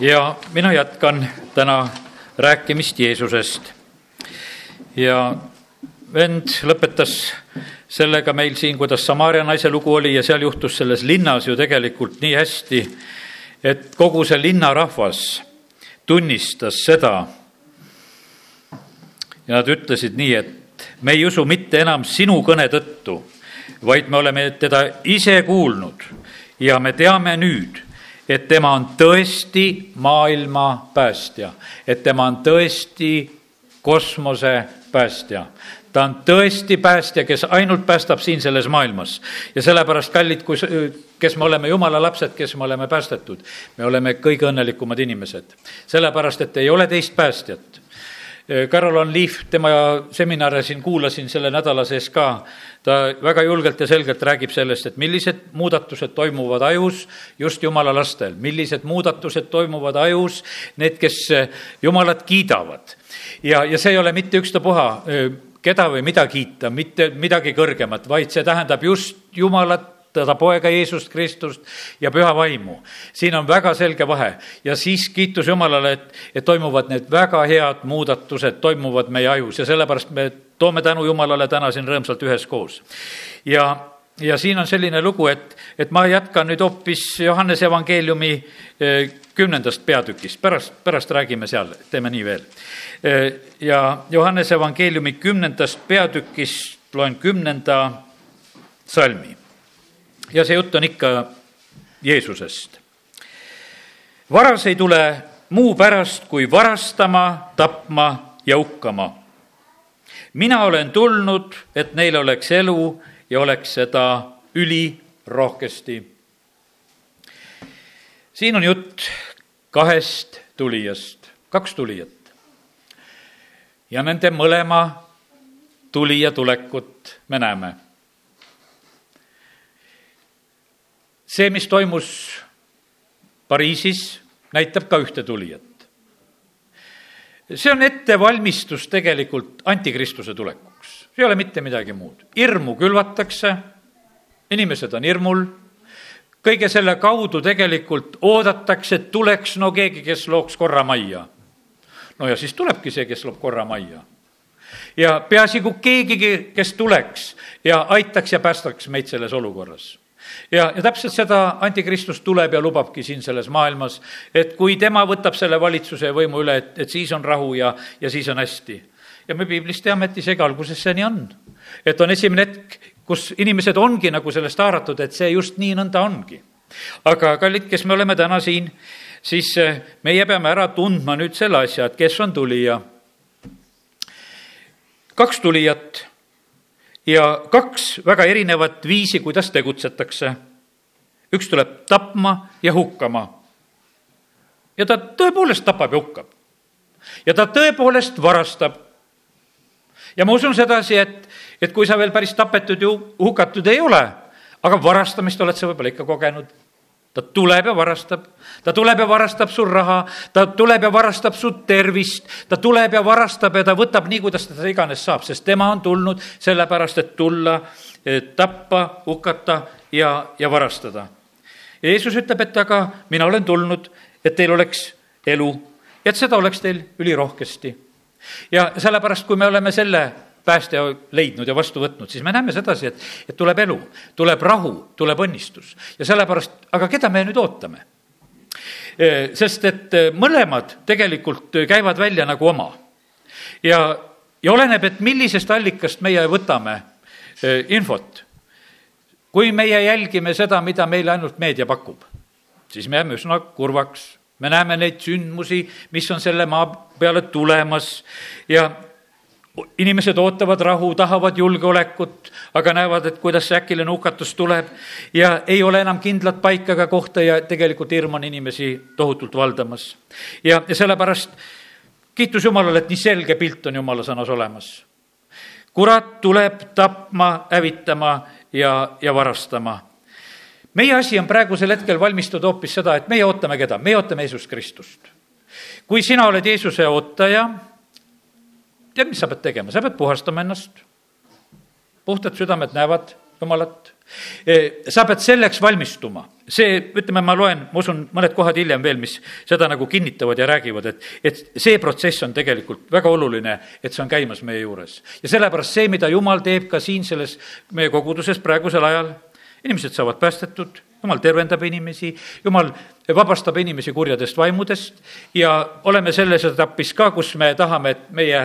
ja mina jätkan täna rääkimist Jeesusest. ja vend lõpetas sellega meil siin, kuidas Samaaria naise lugu oli ja seal juhtus selles linnas ju tegelikult nii hästi, et kogu see linnarahvas tunnistas seda. ja nad ütlesid nii, et me ei usu mitte enam sinu kõne tõttu, vaid me oleme teda ise kuulnud ja me teame nüüd et tema on tõesti maailma päästja, et tema on tõesti kosmose päästja. ta on tõesti päästja, kes ainult päästab siin selles maailmas. ja sellepärast, kallid, kui, kes me oleme jumala lapsed, kes me oleme päästetud, me oleme kõige õnnelikumad inimesed. sellepärast, et ei ole teist päästjat Carolyn Leaf, tema seminare siin kuulasin selle nädala sees ka, ta väga julgelt ja selgelt räägib sellest, et millised muudatused toimuvad ajus just jumala lastel, millised muudatused toimuvad ajus, need, kes jumalat kiidavad. ja, ja see ei ole mitte ükstapuha, keda või mida kiita, mitte midagi kõrgemat, vaid see tähendab just Jumalat teda poega Jeesust Kristust ja püha vaimu. siin on väga selge vahe ja siis kiitus Jumalale, et, et toimuvad need väga head muudatused, toimuvad meie ajus ja sellepärast me toome tänu Jumalale täna siin rõõmsalt üheskoos. ja, ja siin on selline lugu, et, et ma jätkan nüüd hoopis Johannese evangeeliumi eh, kümnendast peatükist, pärast, pärast räägime seal, teeme nii veel. Eh, ja Johannese evangeeliumi kümnendast peatükist loen kümnenda salmi ja see jutt on ikka Jeesusest. varas ei tule muu pärast kui varastama, tapma ja hukkama. mina olen tulnud, et neil oleks elu ja oleks seda ülirohkesti. siin on jutt kahest tulijast, kaks tulijat. ja nende mõlema tulija tulekut me näeme see, mis toimus Pariisis, näitab ka ühte tulijat. see on ettevalmistus tegelikult antikristuse tulekuks, see ei ole mitte midagi muud. hirmu külvatakse, inimesed on hirmul, kõige selle kaudu tegelikult oodatakse, et tuleks no keegi, kes looks korra majja. no ja siis tulebki see, kes loob korra majja ja peaasi, kui keegi, kes tuleks ja aitaks ja päästaks meid selles olukorras ja, ja täpselt seda antikristus tuleb ja lubabki siin selles maailmas, et kui tema võtab selle valitsuse ja võimu üle, et, et siis on rahu ja, ja siis on hästi. ja me piiblist teame, et isegi alguses see nii on. et on esimene hetk, kus inimesed ongi nagu sellest haaratud, et see just nii nõnda ongi. aga kallid, kes me oleme täna siin, siis eh, meie peame ära tundma nüüd selle asja, et kes on tulija. kaks tulijat ja kaks väga erinevat viisi, kuidas tegutsetakse. üks tuleb tapma ja hukkama. ja ta tõepoolest tapab ja hukkab. ja ta tõepoolest varastab. ja ma usun sedasi, et, et kui sa veel päris tapetud ja hukatud ei ole, aga varastamist oled sa võib-olla ikka kogenud ta tuleb ja varastab, ta tuleb ja varastab sul raha, ta tuleb ja varastab su tervist, ta tuleb ja varastab ja ta võtab nii, kuidas ta seda iganes saab, sest tema on tulnud sellepärast, et tulla, tappa, hukata ja, ja varastada. Jeesus ütleb, et aga mina olen tulnud, et teil oleks elu ja et seda oleks teil ülirohkesti. ja sellepärast, kui me oleme selle pääste leidnud ja vastu võtnud, siis me näeme sedasi, et, et tuleb elu, tuleb rahu, tuleb õnnistus. ja sellepärast, aga keda me nüüd ootame? sest et mõlemad tegelikult käivad välja nagu oma. ja, ja oleneb, et millisest allikast meie võtame infot. kui meie jälgime seda, mida meile ainult meedia pakub, siis me jääme üsna kurvaks me näeme neid sündmusi, mis on selle maa peale tulemas ja inimesed ootavad rahu, tahavad julgeolekut, aga näevad, et kuidas see äkiline hukatus tuleb ja ei ole enam kindlat paika ega kohta ja tegelikult hirm on inimesi tohutult valdamas. ja, ja sellepärast kiitus Jumalale, et nii selge pilt on Jumala sõnas olemas. kurat tuleb tapma, hävitama ja, ja varastama. meie asi on praegusel hetkel valmistuda hoopis seda, et meie ootame keda, meie ootame Jeesus Kristust. kui sina oled Jeesuse ootaja tead, mis sa pead tegema, sa pead puhastama ennast. puhtad südamed näevad jumalat. sa pead selleks valmistuma see, ütleme, ma loen, ma usun, mõned kohad hiljem veel, mis seda nagu kinnitavad ja räägivad, et, et see protsess on tegelikult väga oluline, et see on käimas meie juures. ja sellepärast see, mida jumal teeb ka siin selles meie koguduses praegusel ajal, inimesed saavad päästetud, jumal tervendab inimesi, jumal vabastab inimesi kurjadest vaimudest ja oleme selles etapis ka, kus me tahame, et meie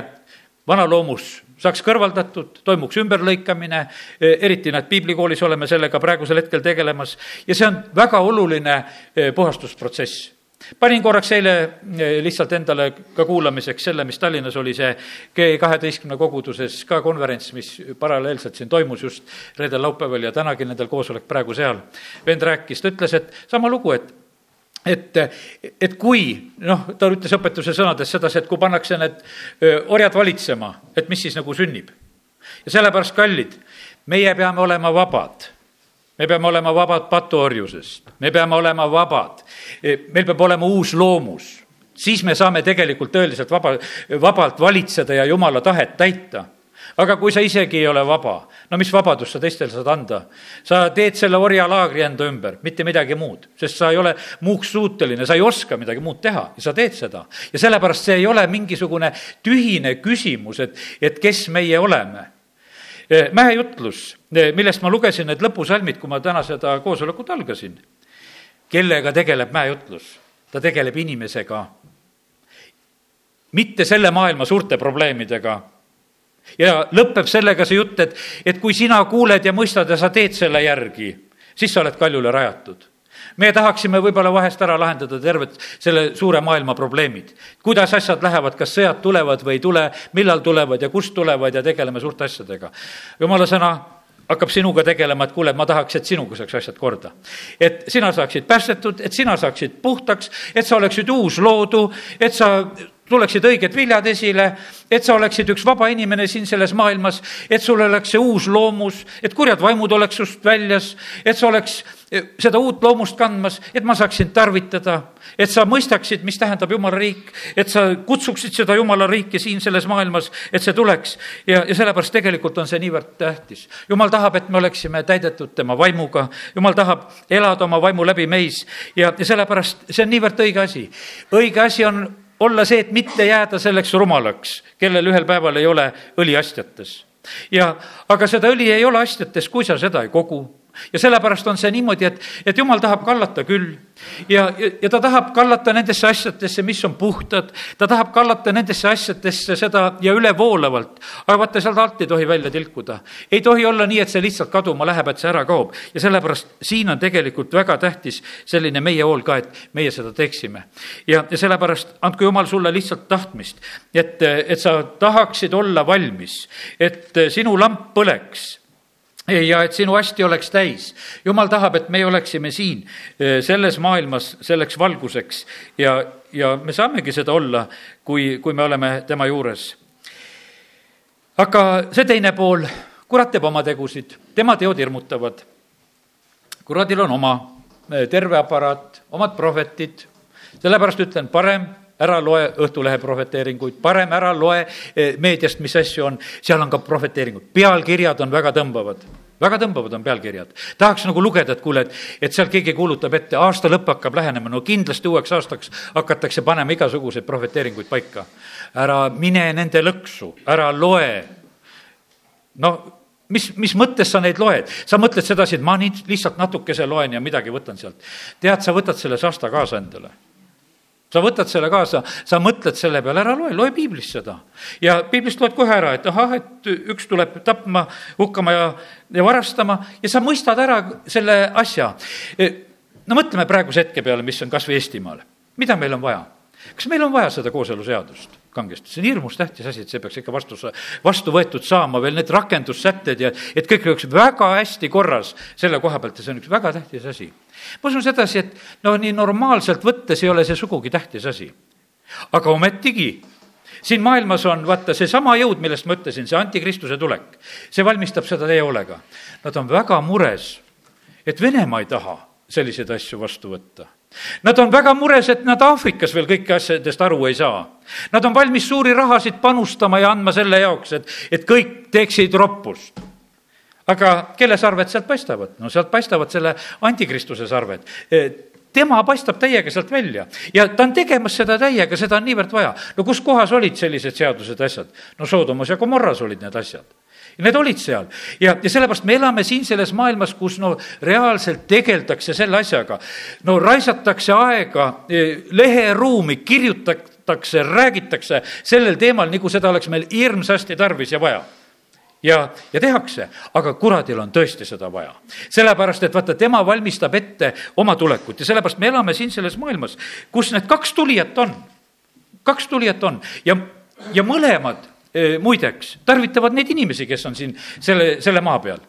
vana loomus saaks kõrvaldatud, toimuks ümberlõikamine, eriti näed, piiblikoolis oleme sellega praegusel hetkel tegelemas ja see on väga oluline eh, puhastusprotsess panin korraks eile eh, lihtsalt endale ka kuulamiseks selle, mis Tallinnas oli see G kaheteistkümne koguduses ka konverents, mis paralleelselt siin toimus just reedel, laupäeval ja tänagi nendel koosolek praegu seal. vend rääkis, ta ütles, et sama lugu, et et, et kui noh, ta ütles õpetuse sõnades sedasi, et kui pannakse need orjad valitsema, et mis siis nagu sünnib. ja sellepärast, kallid, meie peame olema vabad. me peame olema vabad patuorjusest, me peame olema vabad, meil peab olema uus loomus, siis me saame tegelikult tõeliselt vaba, vabalt valitseda ja jumala tahet täita aga kui sa isegi ei ole vaba, no mis vabadust sa teistele saad anda? sa teed selle orjalaagri enda ümber, mitte midagi muud, sest sa ei ole muuks suuteline, sa ei oska midagi muud teha ja sa teed seda. ja sellepärast see ei ole mingisugune tühine küsimus, et, et kes meie oleme eh, mäejutlus, eh, millest ma lugesin need lõpusalmid, kui ma täna seda koosolekut algasin. kellega tegeleb mäejutlus? ta tegeleb inimesega. mitte selle maailma suurte probleemidega ja lõpeb sellega see jutt, et, et kui sina kuuled ja mõistad ja sa teed selle järgi, siis sa oled kaljule rajatud me tahaksime võib-olla vahest ära lahendada tervet selle suure maailma probleemid. kuidas asjad lähevad, kas sõjad tulevad või ei tule, millal tulevad ja kust tulevad ja tegeleme suurte asjadega. jumala sõna hakkab sinuga tegelema, et kuule, ma tahaks, et sinuga saaks asjad korda. et sina saaksid päästetud, et sina saaksid puhtaks, et sa oleksid uus loodu, et sa tuleksid õiged viljad esile, et sa oleksid üks vaba inimene siin selles maailmas, et sul oleks see uus loomus, et kurjad vaimud oleks sinust väljas, et sa oleks eh, seda uut loomust kandmas, et ma saaksin tarvitada, et sa mõistaksid, mis tähendab jumala riik, et sa kutsuksid seda jumala riiki siin selles maailmas, et see tuleks. ja, ja sellepärast tegelikult on see niivõrd tähtis. jumal tahab, et me oleksime täidetud tema vaimuga, jumal tahab elada oma vaimu läbi meis ja, ja sellepärast see on niivõrd õige asi. õige asi on olla see, et mitte jääda selleks rumalaks, kellel ühel päeval ei ole õli astjates. ja, aga seda õli ei ole astjates, kui sa seda ei kogu ja sellepärast on see niimoodi, et, et jumal tahab kallata küll ja, ja, ja ta tahab kallata nendesse asjadesse, mis on puhtad, ta tahab kallata nendesse asjadesse seda ja ülevoolavalt. aga vaata, sealt alt ei tohi välja tilkuda. ei tohi olla nii, et see lihtsalt kaduma läheb, et see ära kaob ja sellepärast siin on tegelikult väga tähtis selline meie hool ka, et meie seda teeksime. ja, ja sellepärast andku jumal sulle lihtsalt tahtmist, et, et sa tahaksid olla valmis, et sinu lamp põleks ja et sinu asti oleks täis. jumal tahab, et meie oleksime siin eh, selles maailmas selleks valguseks ja, ja me saamegi seda olla, kui, kui me oleme tema juures. aga see teine pool, kurat teeb oma tegusid, tema teod hirmutavad. kuradil on oma eh, terve aparaat, omad prohvetid, sellepärast ütlen, parem ära loe Õhtulehe prohveteeringuid, parem ära loe eh, meediast, mis asju on, seal on ka prohveteeringud, pealkirjad on väga tõmbavad väga tõmbavad on pealkirjad. tahaks nagu lugeda, et kuule, et, et seal keegi kuulutab ette, aasta lõpp hakkab lähenema, no kindlasti uueks aastaks hakatakse panema igasuguseid prohveteeringuid paika. ära mine nende lõksu, ära loe. no mis, mis mõttes sa neid loed? sa mõtled sedasi, et ma nii lihtsalt natukese loen ja midagi võtan sealt. tead, sa võtad selle sasta kaasa endale sa võtad selle kaasa, sa mõtled selle peale, ära loe, loe piiblist seda. ja piiblist loed kohe ära, et ahah, et üks tuleb tapma, hukkama ja, ja varastama ja sa mõistad ära selle asja. no mõtleme praeguse hetke peale, mis on kas või Eestimaal. mida meil on vaja? kas meil on vaja seda kooseluseadust? kangesti, see on hirmus tähtis asi, et see peaks ikka vastu, vastu võetud saama, veel need rakendussätted ja et kõik oleks väga hästi korras selle koha pealt ja see on üks väga tähtis asi. Ma usun sedasi, et no nii normaalselt võttes ei ole see sugugi tähtis asi. aga ometigi siin maailmas on vaata seesama jõud, millest ma ütlesin, see antikristuse tulek, see valmistab seda teie hoolega. Nad on väga mures, et Venemaa ei taha selliseid asju vastu võtta Nad on väga mures, et nad Aafrikas veel kõiki asjadest aru ei saa. Nad on valmis suuri rahasid panustama ja andma selle jaoks, et, et kõik teeksid roppust. Aga kelle sarved sealt paistavad? no sealt paistavad selle antikristuse sarved tema paistab täiega sealt välja ja ta on tegemas seda täiega, seda on niivõrd vaja. no kus kohas olid sellised seadused, asjad? no Soodomas ja Gomorras olid need asjad. Need olid seal ja, ja sellepärast me elame siin selles maailmas, kus no reaalselt tegeldakse selle asjaga. no raisatakse aega, eh, leheruumi, kirjutatakse, räägitakse sellel teemal, nagu seda oleks meil hirmsasti tarvis ja vaja ja, ja tehakse, aga kuradil on tõesti seda vaja. sellepärast, et vaata, tema valmistab ette oma tulekut ja sellepärast me elame siin selles maailmas, kus need kaks tulijat on. kaks tulijat on ja, ja mõlemad e, muideks tarvitavad neid inimesi, kes on siin selle, selle maa peal.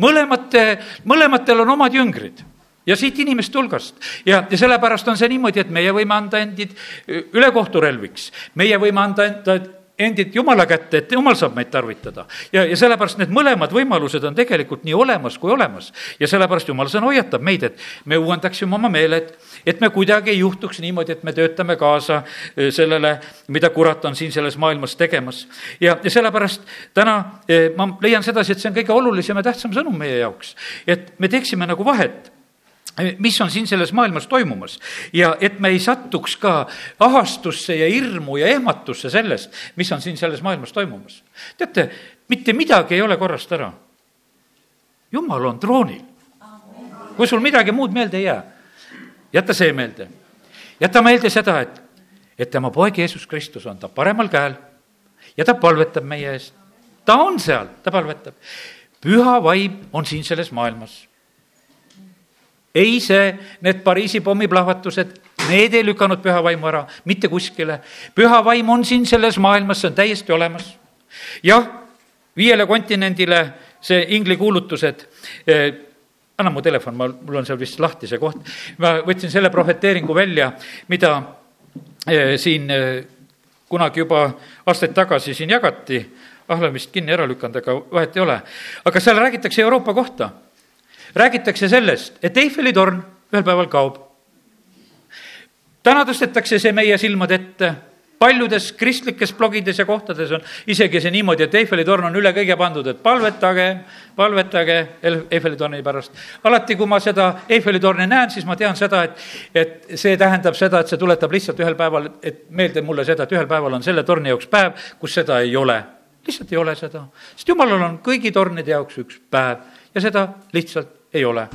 mõlemate, mõlematel on omad jüngrid ja siit inimeste hulgast. ja, ja sellepärast on see niimoodi, et meie võime anda endid ülekohturelviks, meie võime anda enda endid Jumala kätte, et Jumal saab meid tarvitada. ja, ja sellepärast need mõlemad võimalused on tegelikult nii olemas kui olemas. ja sellepärast Jumal sõna hoiatab meid, et me uuendaksime oma meeled, et me kuidagi ei juhtuks niimoodi, et me töötame kaasa eh, sellele, mida kurat on siin selles maailmas tegemas. ja, ja sellepärast täna eh, ma leian sedasi, et see on kõige olulisem ja tähtsam sõnum meie jaoks. et me teeksime nagu vahet mis on siin selles maailmas toimumas ja et me ei satuks ka ahastusse ja hirmu ja ehmatusse sellest, mis on siin selles maailmas toimumas. teate, mitte midagi ei ole korrast ära. jumal on troonil. kui sul midagi muud meelde ei jää, jäta see meelde. jäta meelde seda, et, et tema poeg Jeesus Kristus on ta paremal käel ja ta palvetab meie eest. ta on seal, ta palvetab. püha vaim on siin selles maailmas ei see, need Pariisi pommiplahvatused, need ei lükanud püha vaimu ära, mitte kuskile. püha vaim on siin selles maailmas, see on täiesti olemas. jah, viiele kontinendile see ingli kuulutused eh, anna mu telefon, ma, mul on seal vist lahti see koht. ma võtsin selle prohveteeringu välja, mida eh, siin eh, kunagi juba aastaid tagasi siin jagati. ah, olen vist kinni ära lükanud, aga vahet ei ole. aga seal räägitakse Euroopa kohta räägitakse sellest, et Eiffeli torn ühel päeval kaob. täna tõstetakse see meie silmade ette paljudes kristlikes blogides ja kohtades on isegi see niimoodi, et Eiffeli torn on üle kõige pandud, et palvetage, palvetage Eiffeli torni pärast. alati, kui ma seda Eiffeli torni näen, siis ma tean seda, et, et see tähendab seda, et see tuletab lihtsalt ühel päeval, et meelde mulle seda, et ühel päeval on selle torni jaoks päev, kus seda ei ole. lihtsalt ei ole seda, sest jumalal on kõigi tornide jaoks üks päev ja seda lihtsalt ei ole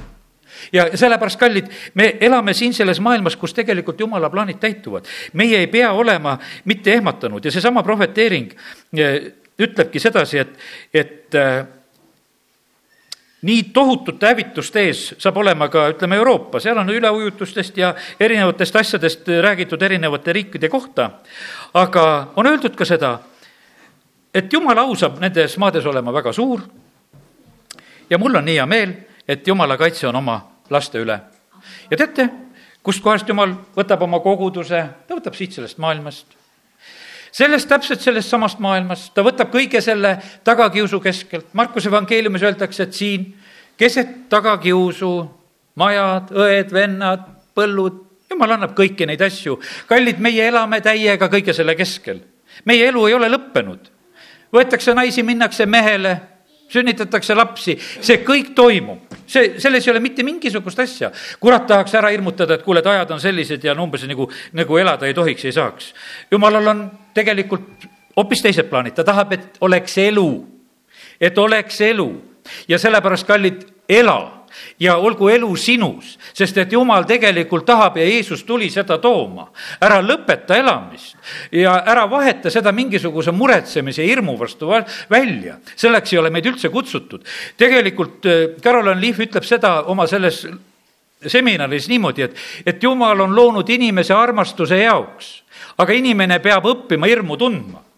ja sellepärast, kallid, me elame siin selles maailmas, kus tegelikult jumala plaanid täituvad. meie ei pea olema mitte ehmatanud ja seesama prohveteering eh, ütlebki sedasi, et, et äh, nii tohutute hävituste ees saab olema ka, ütleme, Euroopa, seal on üleujutustest ja erinevatest asjadest räägitud erinevate riikide kohta. aga on öeldud ka seda, et jumala au saab nendes maades olema väga suur. ja mul on nii hea meel et jumala kaitse on oma laste üle. ja teate, kustkohast jumal võtab oma koguduse, ta võtab siit sellest maailmast. sellest, täpselt sellest samast maailmast, ta võtab kõige selle tagakiusu keskelt. Markuse evangeeliumis öeldakse, et siin keset tagakiusu majad, õed-vennad, põllud, jumal annab kõiki neid asju. kallid, meie elame täiega kõige selle keskel. meie elu ei ole lõppenud. võetakse naisi, minnakse mehele sünnitatakse lapsi, see kõik toimub. see, selles ei ole mitte mingisugust asja. kurat tahaks ära hirmutada, et kuule, et ajad on sellised ja no umbes nagu, nagu elada ei tohiks, ei saaks. jumalal on tegelikult hoopis teised plaanid, ta tahab, et oleks elu, et oleks elu ja sellepärast, kallid, ela ja olgu elu sinus, sest et jumal tegelikult tahab ja Jeesus tuli seda tooma. ära lõpeta elamist ja ära vaheta seda mingisuguse muretsemise hirmu vastu välja. selleks ei ole meid üldse kutsutud. tegelikult äh, Caroline Leaf ütleb seda oma selles seminaris niimoodi, et, et jumal on loonud inimese armastuse jaoks, aga inimene peab õppima hirmu tundma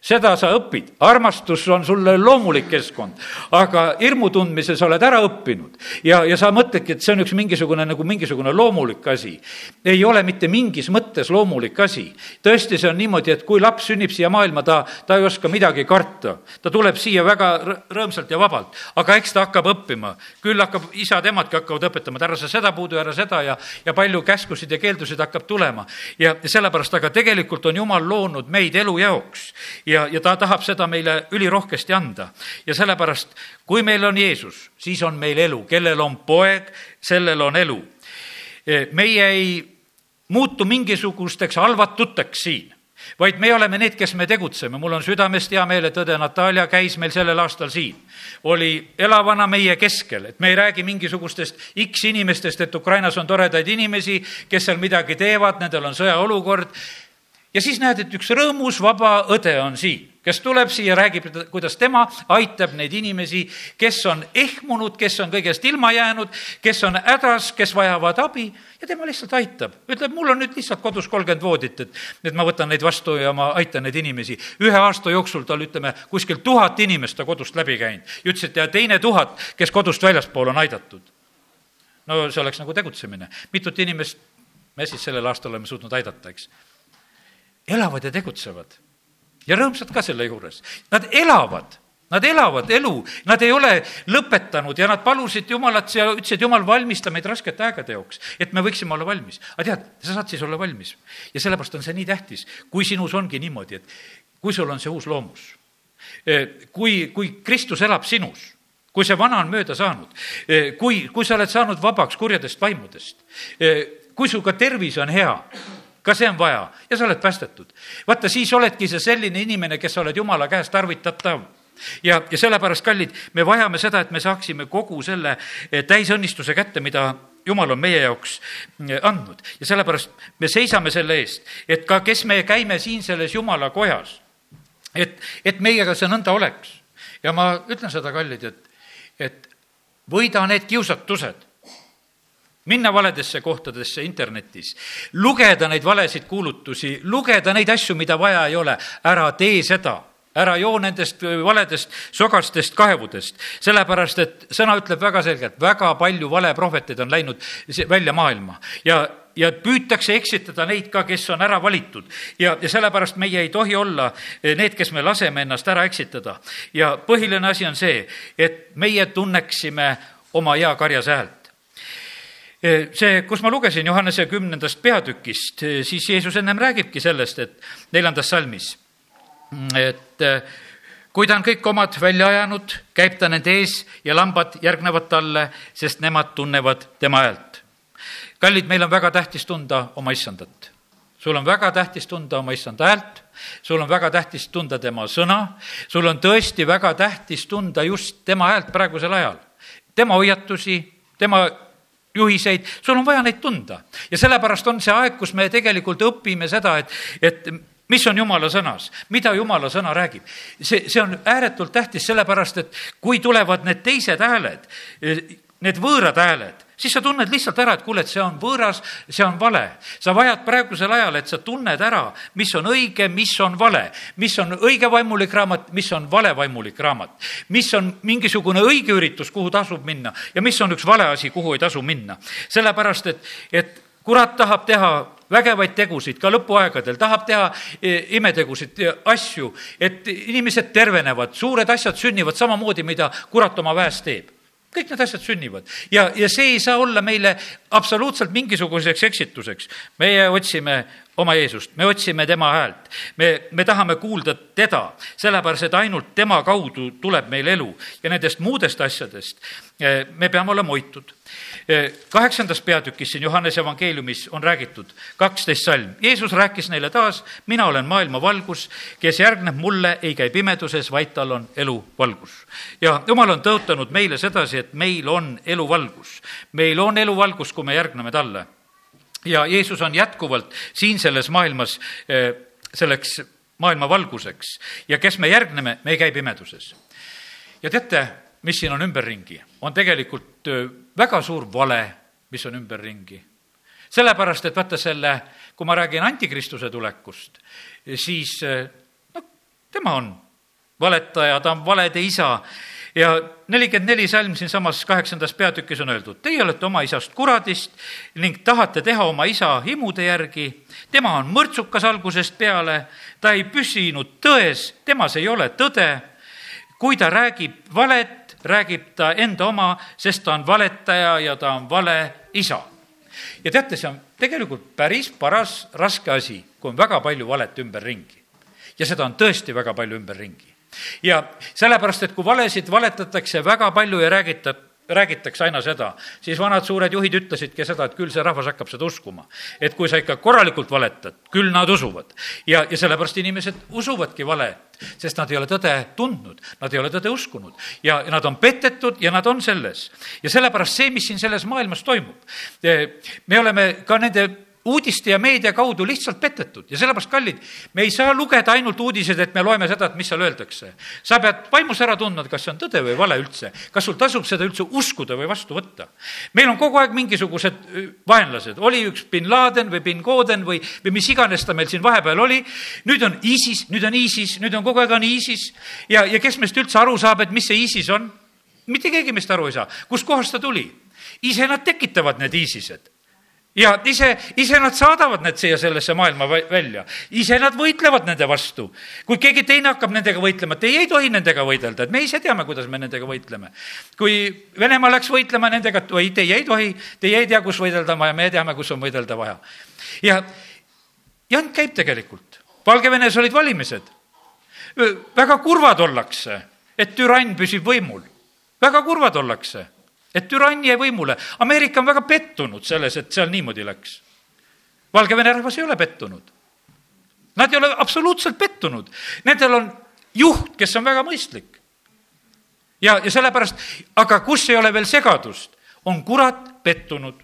seda sa õpid, armastus on sulle loomulik keskkond, aga hirmu tundmise sa oled ära õppinud ja, ja sa mõtledki, et see on üks mingisugune nagu mingisugune loomulik asi. ei ole mitte mingis mõttes loomulik asi. tõesti, see on niimoodi, et kui laps sünnib siia maailma, ta, ta ei oska midagi karta. ta tuleb siia väga rõõmsalt ja vabalt, aga eks ta hakkab õppima. küll hakkab, isad-emadki hakkavad õpetama, et ära sa seda puudu, ära seda ja, ja palju käskusid ja keeldusid hakkab tulema. ja sellepärast, aga tegelikult on Jumal loonud meid elu jaoks ja, ja ta tahab seda meile ülirohkesti anda. ja sellepärast, kui meil on Jeesus, siis on meil elu, kellel on poeg, sellel on elu. meie ei muutu mingisugusteks halvatuteks siin vaid me oleme need, kes me tegutseme. mul on südamest hea meel, et õde Natalja käis meil sellel aastal siin. oli elavana meie keskel, et me ei räägi mingisugustest X inimestest, et Ukrainas on toredaid inimesi, kes seal midagi teevad, nendel on sõjaolukord. Ja siis näed, et üks rõõmus vaba õde on siin kes tuleb siia, räägib, kuidas tema aitab neid inimesi, kes on ehmunud, kes on kõigest ilma jäänud, kes on hädas, kes vajavad abi ja tema lihtsalt aitab. ütleb, mul on nüüd lihtsalt kodus kolmkümmend voodit, et, et ma võtan neid vastu ja ma aitan neid inimesi. ühe aasta jooksul tal, ütleme, kuskil tuhat inimest ta kodust läbi käinud. ja ütles, et ja teine tuhat, kes kodust väljaspool on aidatud. no see oleks nagu tegutsemine. mitut inimest me siis sellel aastal oleme suutnud aidata, eks? Elavad ja tegutsevad ja rõõmsad ka selle juures. Nad elavad Nad elavad elu, nad ei ole lõpetanud ja nad palusid Jumalat ja ütlesid, Jumal, valmista meid raskete aegade jaoks, et me võiksime olla valmis. aga tead, sa saad siis olla valmis. ja sellepärast on see nii tähtis, kui sinus ongi niimoodi, et kui sul on see uus loomus, e, kui, kui Kristus elab sinus, kui see vana on mööda saanud, e, kui, kui sa oled saanud vabaks kurjadest vaimudest, e, kui sul ka tervis on hea ka see on vaja ja sa oled päästetud. vaata, siis oledki sa selline inimene, kes sa oled jumala käest tarvitatav ja, ja sellepärast, kallid, me vajame seda, et me saaksime kogu selle eh, täisõnnistuse kätte, mida jumal on meie jaoks eh, andnud ja sellepärast me seisame selle eest, et ka, kes me käime siin selles jumala kojas, et, et meiega see nõnda oleks. ja ma ütlen seda, kallid, et, et võida need kiusatused, minna valedesse kohtadesse internetis, lugeda neid valesid kuulutusi, lugeda neid asju, mida vaja ei ole, ära tee seda. Ära joo nendest valedest sogastest kaevudest, sellepärast et sõna ütleb väga selgelt, väga palju valeprohveteid on läinud välja maailma. Ja ja püütakse eksitada neid ka, kes on ära valitud. ja, ja sellepärast meie ei tohi olla need, kes me laseme ennast ära eksitada. ja põhiline asi on see, et meie tunneksime oma hea karjas häält see, kus ma lugesin Johannese kümnendast peatükist, siis Jeesus ennem räägibki sellest, et neljandas salmis, et kui ta on kõik omad välja ajanud, käib ta nende ees ja lambad järgnevad talle, sest nemad tunnevad tema häält. kallid, meil on väga tähtis tunda oma issandat. sul on väga tähtis tunda oma issanda häält, sul on väga tähtis tunda tema sõna, sul on tõesti väga tähtis tunda just tema häält praegusel ajal, tema hoiatusi, tema juhiseid, sul on vaja neid tunda. ja sellepärast on see aeg, kus me tegelikult õpime seda, et, et mis on jumala sõnas, mida jumala sõna räägib. see, see on ääretult tähtis, sellepärast et kui tulevad need teised hääled, need võõrad hääled, siis sa tunned lihtsalt ära, et kuule, et see on võõras, see on vale. sa vajad praegusel ajal, et sa tunned ära, mis on õige, mis on vale, mis on õige vaimulik raamat, mis on vale vaimulik raamat, mis on mingisugune õige üritus, kuhu tasub minna ja mis on üks vale asi, kuhu ei tasu minna. sellepärast, et, et kurat tahab teha vägevaid tegusid ka lõpuaegadel, tahab teha e, imetegusid, asju, et inimesed tervenevad, suured asjad sünnivad samamoodi, mida kurat oma väes teeb kõik need asjad sünnivad. Ja, ja see ei saa olla meile absoluutselt mingisuguseks eksituseks. meie otsime oma Jeesust, me otsime tema häält, me, me tahame kuulda teda, sellepärast et ainult tema kaudu tuleb meil elu. Ja nendest muudest asjadest eh, me peame olema hoitud kaheksandas peatükis siin Johannese evangeeliumis on räägitud kaksteist salm. Jeesus rääkis neile taas, mina olen maailma valgus, kes järgneb mulle, ei käi pimeduses, vaid tal on eluvalgus. ja Jumal on tõotanud meile sedasi, et meil on eluvalgus. meil on eluvalgus, kui me järgneme talle. ja Jeesus on jätkuvalt siin selles maailmas selleks maailma valguseks ja kes me järgneme, me ei käi pimeduses. ja teate, mis siin on ümberringi, on tegelikult väga suur vale, mis on ümberringi. sellepärast, et vaata selle, kui ma räägin antikristuse tulekust, siis noh, tema on valetaja, ta on valede isa ja nelikümmend neli salm siinsamas kaheksandas peatükis on öeldud, teie olete oma isast kuradist ning tahate teha oma isa himude järgi. tema on mõrtsukas algusest peale, ta ei püsinud tões, temas ei ole tõde. kui ta räägib valet, räägib ta enda oma, sest ta on valetaja ja ta on vale isa. ja teate, see on tegelikult päris paras raske asi, kui on väga palju valet ümberringi. ja seda on tõesti väga palju ümberringi. ja sellepärast, et kui valesid valetatakse väga palju ja räägitab, räägitakse aina seda, siis vanad suured juhid ütlesidki seda, et küll see rahvas hakkab seda uskuma. et kui sa ikka korralikult valetad, küll nad usuvad. ja, ja sellepärast inimesed usuvadki valet, sest nad ei ole tõde tundnud, nad ei ole tõde uskunud ja, nad on petetud ja nad on selles. ja sellepärast see, mis siin selles maailmas toimub, me oleme ka nende uudiste ja meedia kaudu lihtsalt petetud ja sellepärast, kallid, me ei saa lugeda ainult uudiseid, et me loeme seda, et mis seal öeldakse. sa pead vaimus ära tundma, kas see on tõde või vale üldse, kas sul tasub seda üldse uskuda või vastu võtta. meil on kogu aeg mingisugused vaenlased, oli üks bin Laden või bin Goden või, või mis iganes ta meil siin vahepeal oli, nüüd on ISIS, nüüd on ISIS, nüüd on kogu aeg on ISIS ja, ja kes meist üldse aru saab, et mis see ISIS on? mitte keegi meist aru ei saa, kustkohast ta tuli. ise nad tekitavad need ISISed ja ise, ise nad saadavad need siia sellesse maailma välja, ise nad võitlevad nende vastu. kui keegi teine hakkab nendega võitlema, teie ei tohi nendega võidelda, et me ise teame, kuidas me nendega võitleme. kui Venemaa läks võitlema nendega, et oi, teie ei tohi, teie ei tea, kus võidelda on vaja, me teame, kus on võidelda vaja. ja jant käib tegelikult. Valgevenes olid valimised. väga kurvad ollakse, et türann püsib võimul. väga kurvad ollakse et türann jäi võimule. Ameerika on väga pettunud selles, et seal niimoodi läks. Valgevene rahvas ei ole pettunud. Nad ei ole absoluutselt pettunud. Nendel on juht, kes on väga mõistlik. ja, ja sellepärast, aga kus ei ole veel segadust, on kurat pettunud.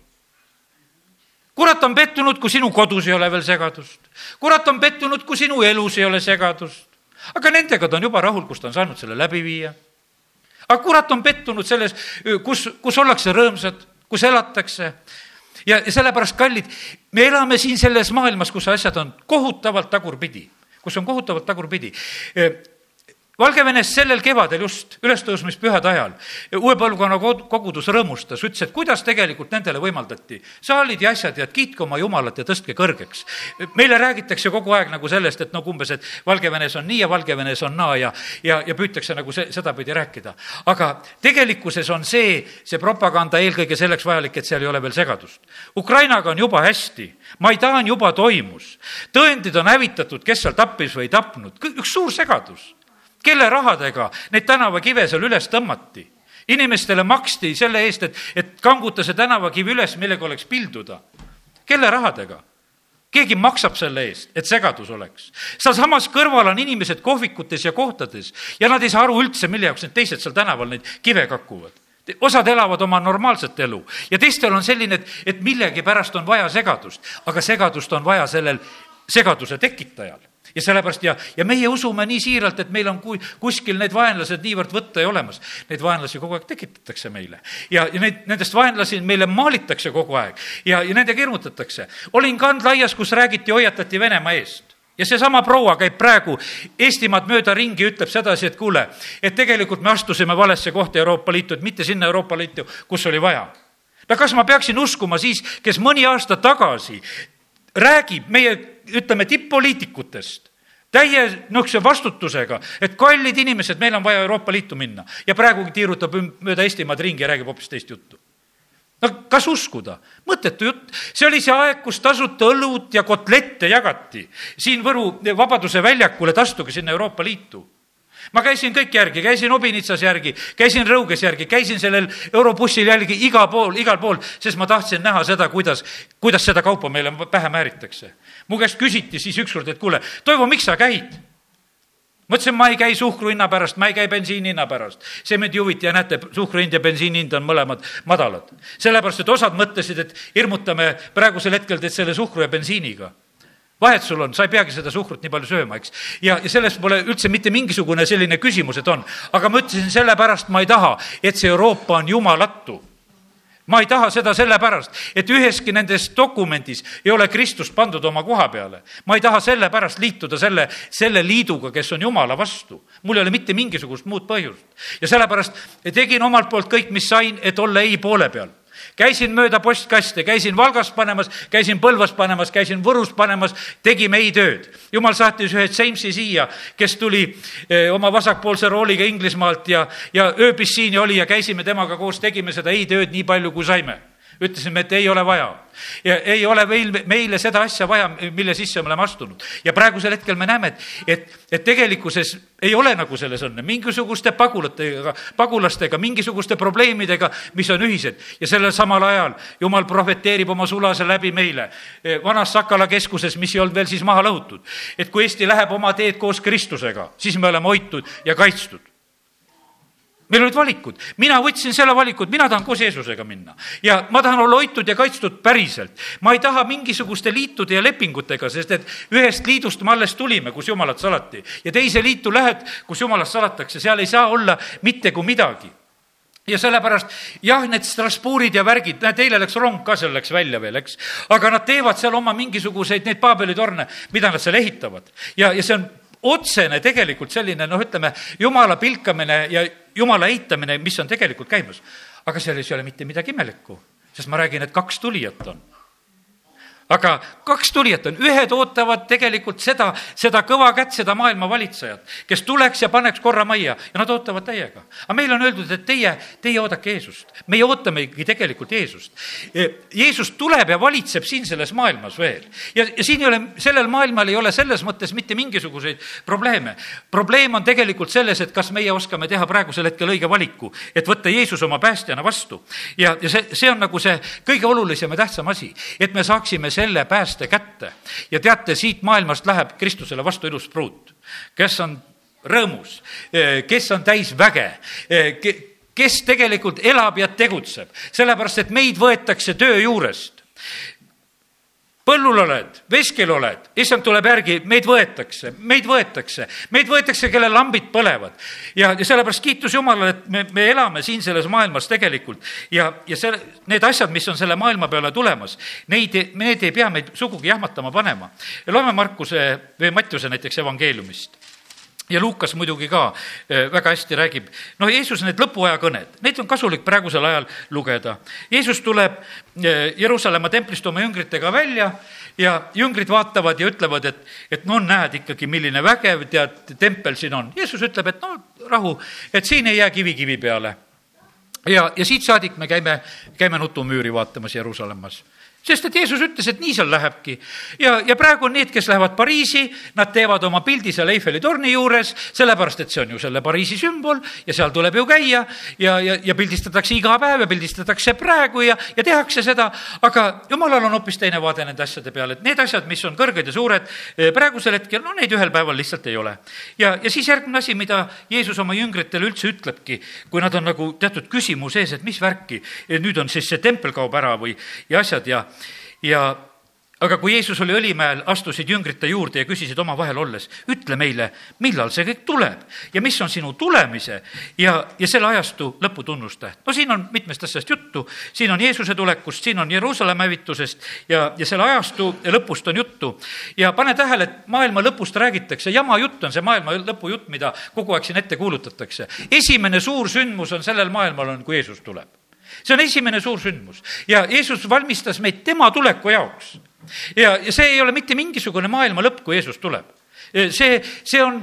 kurat on pettunud, kui sinu kodus ei ole veel segadust. kurat on pettunud, kui sinu elus ei ole segadust. aga nendega ta on juba rahul, kus ta on saanud selle läbi viia aga kurat on pettunud selles, kus, kus ollakse rõõmsad, kus elatakse. ja, ja sellepärast, kallid, me elame siin selles maailmas, kus asjad on kohutavalt tagurpidi, kus on kohutavalt tagurpidi Valgevenes sellel kevadel just ülestõusmispühade ajal uue põlvkonna kogudus rõõmustas, ütles, et kuidas tegelikult nendele võimaldati. saalid ja asjad ja kiitke oma jumalat ja tõstke kõrgeks. meile räägitakse kogu aeg nagu sellest, et nagu umbes, et Valgevenes on nii ja Valgevenes on naa ja, ja, ja püütakse nagu see, sedapidi rääkida. aga tegelikkuses on see, see propaganda eelkõige selleks vajalik, et seal ei ole veel segadust. Ukrainaga on juba hästi, Maidan juba toimus, tõendid on hävitatud, kes seal tappis või ei tapnud, üks suur segadus kelle rahadega neid tänavakive seal üles tõmmati? inimestele maksti selle eest, et, et kanguta see tänavakivi üles, millega oleks pilduda. kelle rahadega? keegi maksab selle eest, et segadus oleks. sealsamas kõrval on inimesed kohvikutes ja kohtades ja nad ei saa aru üldse, mille jaoks need teised seal tänaval neid kive kakuvad osad elavad oma normaalset elu ja teistel on selline, et, et millegipärast on vaja segadust, aga segadust on vaja sellel segaduse tekitajal ja sellepärast ja, ja meie usume nii siiralt, et meil on kui, kuskil need vaenlased niivõrd võtta ja olemas. Neid vaenlasi kogu aeg tekitatakse meile ja, ja neid, nendest vaenlasi meile maalitakse kogu aeg ja, ja nendega hirmutatakse. olin kandlaias, kus räägiti, hoiatati Venemaa eest ja seesama proua käib praegu Eestimaad mööda ringi, ütleb sedasi, et kuule, et tegelikult me astusime valesse kohta Euroopa Liitu, et mitte sinna Euroopa Liitu, kus oli vaja no kas ma peaksin uskuma siis, kes mõni aasta tagasi räägib meie, ütleme, tipp-poliitikutest täie niisuguse vastutusega, et kallid inimesed, meil on vaja Euroopa Liitu minna ja praegugi tiirutab mööda Eestimaad ringi ja räägib hoopis teist juttu. no kas uskuda? mõttetu jutt. see oli see aeg, kus tasuta õlut ja kotlette jagati siin Võru Vabaduse väljakul, et astuge sinna Euroopa Liitu ma käisin kõik järgi, käisin Obinitsas järgi, käisin Rõuges järgi, käisin sellel eurobussil jälgi igal pool, igal pool, sest ma tahtsin näha seda, kuidas, kuidas seda kaupa meile pähe määritakse. Mu käest küsiti siis ükskord, et kuule, Toivo, miks sa käid? ma ütlesin, ma ei käi suhkru hinna pärast, ma ei käi bensiini hinna pärast. see mind ei huvita ja näete, suhkru hind ja bensiini hind on mõlemad madalad. sellepärast, et osad mõtlesid, et hirmutame praegusel hetkel teid selle suhkru ja bensiiniga vahet sul on, sa ei peagi seda suhkrut nii palju sööma, eks. ja, ja sellest pole üldse mitte mingisugune selline küsimus, et on. aga ma ütlesin, sellepärast ma ei taha, et see Euroopa on jumalatu ma ei taha seda sellepärast, et üheski nendes dokumendis ei ole Kristust pandud oma koha peale. ma ei taha sellepärast liituda selle, selle liiduga, kes on Jumala vastu. mul ei ole mitte mingisugust muud põhjust. ja sellepärast tegin omalt poolt kõik, mis sain, et olla ei poole peal käisin mööda postkaste, käisin Valgas panemas, käisin Põlvas panemas, käisin Võrus panemas, tegime ei-tööd. jumal saatis ühe Jamesi siia, kes tuli eh, oma vasakpoolse rooliga Inglismaalt ja, ja ööbis siin ja oli ja käisime temaga koos, tegime seda ei-tööd nii palju, kui saime ütlesime, et ei ole vaja. ja ei ole meil, meile seda asja vaja, mille sisse me oleme astunud. ja praegusel hetkel me näeme, et, et, et tegelikkuses ei ole nagu selles õnne, mingisuguste pagulatega, pagulastega, mingisuguste probleemidega, mis on ühised. ja sellel samal ajal jumal prohveteerib oma sulase läbi meile vanas Sakala keskuses, mis ei olnud veel siis maha lõhutud. et kui Eesti läheb oma teed koos Kristusega, siis me oleme hoitud ja kaitstud meil olid valikud, mina võtsin selle valiku, et mina tahan koos Jeesusega minna ja ma tahan olla hoitud ja kaitstud päriselt. ma ei taha mingisuguste liitude ja lepingutega, sest et ühest liidust me alles tulime, kus Jumalat salati ja teise liitu lähed, kus Jumalat salatakse, seal ei saa olla mitte kui midagi ja sellepärast jah, need Strasbourgid ja värgid, näed, eile läks rong ka, seal läks välja veel, eks. aga nad teevad seal oma mingisuguseid neid Paabeli torne, mida nad seal ehitavad. ja, ja see on otsene tegelikult selline noh, ütleme, jumala pilkamine ja jumala eitamine, mis on tegelikult käimas. aga selles ei ole mitte midagi imelikku, sest ma räägin, et kaks tulijat on aga kaks tulijat on, ühed ootavad tegelikult seda, seda kõva kätt, seda maailma valitsejat, kes tuleks ja paneks korra majja ja nad ootavad täiega. aga meile on öeldud, et teie, teie oodake Jeesust. meie ootamegi tegelikult Jeesust. E, Jeesus tuleb ja valitseb siin selles maailmas veel. ja, ja siin ei ole, sellel maailmal ei ole selles mõttes mitte mingisuguseid probleeme. probleem on tegelikult selles, et kas meie oskame teha praegusel hetkel õige valiku, et võtta Jeesus oma päästjana vastu. ja, ja see, see on nagu see kõige olulisem ja tähtsam asi, et me saaksime selle pääste kätte. ja teate, siit maailmast läheb Kristusele vastu ilus pruut, kes on rõõmus, kes on täis väge, kes tegelikult elab ja tegutseb, sellepärast et meid võetakse töö juurest põllul oled, veskel oled, issand tuleb järgi, meid võetakse, meid võetakse, meid võetakse, kelle lambid põlevad. ja, ja sellepärast kiitus Jumalale, et me, me elame siin selles maailmas tegelikult ja, ja see, need asjad, mis on selle maailma peale tulemas, neid, need ei pea meid sugugi jahmatama panema. loeme Markuse või Mattiuse näiteks evangeeliumist ja Luukas muidugi ka eh, väga hästi räägib, noh, Jeesus need lõpuaja kõned, neid on kasulik praegusel ajal lugeda. Jeesus tuleb eh, Jeruusalemma templist oma jüngritega välja ja jüngrid vaatavad ja ütlevad, et, et no näed ikkagi, milline vägev, tead, tempel siin on. Jeesus ütleb, et no rahu, et siin ei jää kivi kivi peale. ja, ja siit saadik me käime, käime nutumüüri vaatamas Jeruusalemmas sest et Jeesus ütles, et nii seal lähebki. ja, ja praegu on need, kes lähevad Pariisi, nad teevad oma pildi seal Eiffeli torni juures, sellepärast et see on ju selle Pariisi sümbol ja seal tuleb ju käia ja, ja, ja pildistatakse iga päev ja pildistatakse praegu ja, ja tehakse seda, aga jumalal on hoopis teine vaade nende asjade peale, et need asjad, mis on kõrged ja suured, eh, praegusel hetkel, no neid ühel päeval lihtsalt ei ole. ja, ja siis järgmine asi, mida Jeesus oma jüngritele üldse ütlebki, kui nad on nagu teatud küsimus ees, et mis värki, nüüd on siis see tempel kaob ära või, ja asjad ja ja aga kui Jeesus oli Õlimäel, astusid jüngrite juurde ja küsisid omavahel olles, ütle meile, millal see kõik tuleb ja mis on sinu tulemise ja, ja selle ajastu lõputunnustäht. no siin on mitmest asjast juttu, siin on Jeesuse tulekust, siin on Jeruusalemma hävitusest ja, ja selle ajastu lõpust on juttu. ja pane tähele, et maailma lõpust räägitakse, jama jutt on see maailma lõpu jutt, mida kogu aeg siin ette kuulutatakse. esimene suur sündmus on sellel maailmal, on, kui Jeesus tuleb see on esimene suur sündmus ja Jeesus valmistas meid tema tuleku jaoks. ja, ja see ei ole mitte mingisugune maailma lõpp, kui Jeesus tuleb. see, see on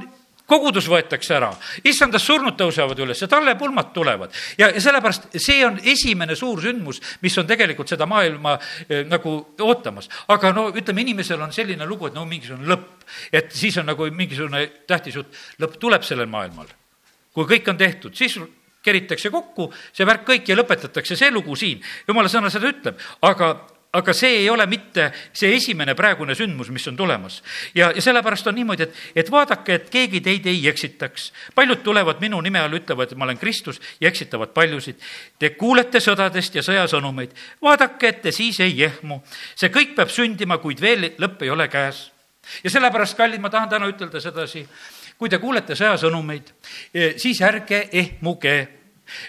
kogudus võetakse ära, issandast surnud tõusevad üles ja talle pulmad tulevad. ja, ja sellepärast see on esimene suur sündmus, mis on tegelikult seda maailma eh, nagu ootamas. aga no ütleme, inimesel on selline lugu, et no mingisugune lõpp, et siis on nagu mingisugune tähtis jutt, lõpp tuleb sellel maailmal. kui kõik on tehtud, siis keritakse kokku, see värk kõik ja lõpetatakse see lugu siin. jumala sõna seda ütleb, aga aga see ei ole mitte see esimene praegune sündmus, mis on tulemas. ja, ja sellepärast on niimoodi, et, et vaadake, et keegi teid ei eksitaks. paljud tulevad minu nime all, ütlevad, et ma olen Kristus ja eksitavad paljusid. Te kuulete sõdadest ja sõjasõnumeid. vaadake, et te siis ei ehmu. see kõik peab sündima, kuid veel lõpp ei ole käes. ja sellepärast, kallid, ma tahan täna ütelda sedasi kui te kuulete sõjasõnumeid, eh, siis ärge ehmuge,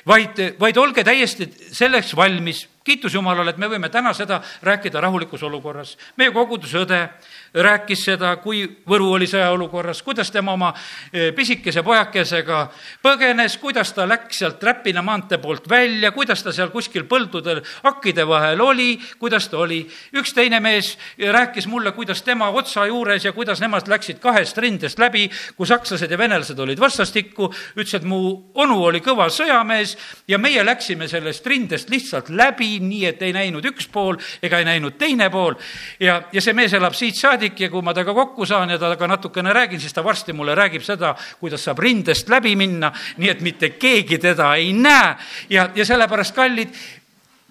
vaid, vaid olge täiesti selleks valmis. kiitus Jumalale, et me võime täna seda rääkida rahulikus olukorras. meie koguduse õde rääkis seda, kui Võru oli sõjaolukorras, kuidas tema oma eh, pisikese pojakesega põgenes, kuidas ta läks sealt Räpina maantee poolt välja, kuidas ta seal kuskil põldudel hakkide vahel oli, kuidas ta oli. üks teine mees rääkis mulle, kuidas tema otsa juures ja kuidas nemad läksid kahest rindest läbi, kui sakslased ja venelased olid vastastikku, ütles, et mu onu oli kõva sõjamees ja meie läksime sellest rindest lihtsalt läbi, nii et ei näinud üks pool ega ei näinud teine pool. ja, ja see mees elab siit saadik ja kui ma temaga kokku saan ja temaga natukene räägin, siis ta varsti mulle räägib seda, kuidas saab rindest läbi minna, nii et mitte keegi teda ei näe ja, ja sellepärast, kallid,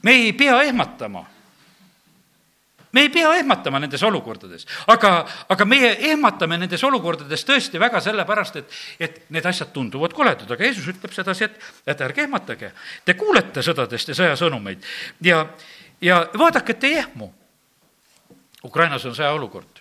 me ei pea ehmatama me ei pea ehmatama nendes olukordades, aga, aga meie ehmatame nendes olukordades tõesti väga sellepärast, et, et need asjad tunduvad koledad, aga Jeesus ütleb sedasi, et, et ärge ehmatage. Te kuulete sõdadest ja sõjasõnumeid ja, ja vaadake, et ei ehmu. Ukrainas on sõjaolukord.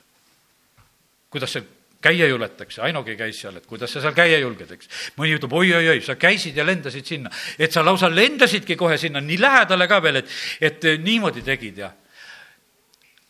Kuidas see käia juletakse, Ainogi käis seal, et kuidas sa seal käia julged, eks. mõni ütleb oi-oi-oi, sa käisid ja lendasid sinna, et sa lausa lendasidki kohe sinna nii lähedale ka veel, et, et niimoodi tegid ja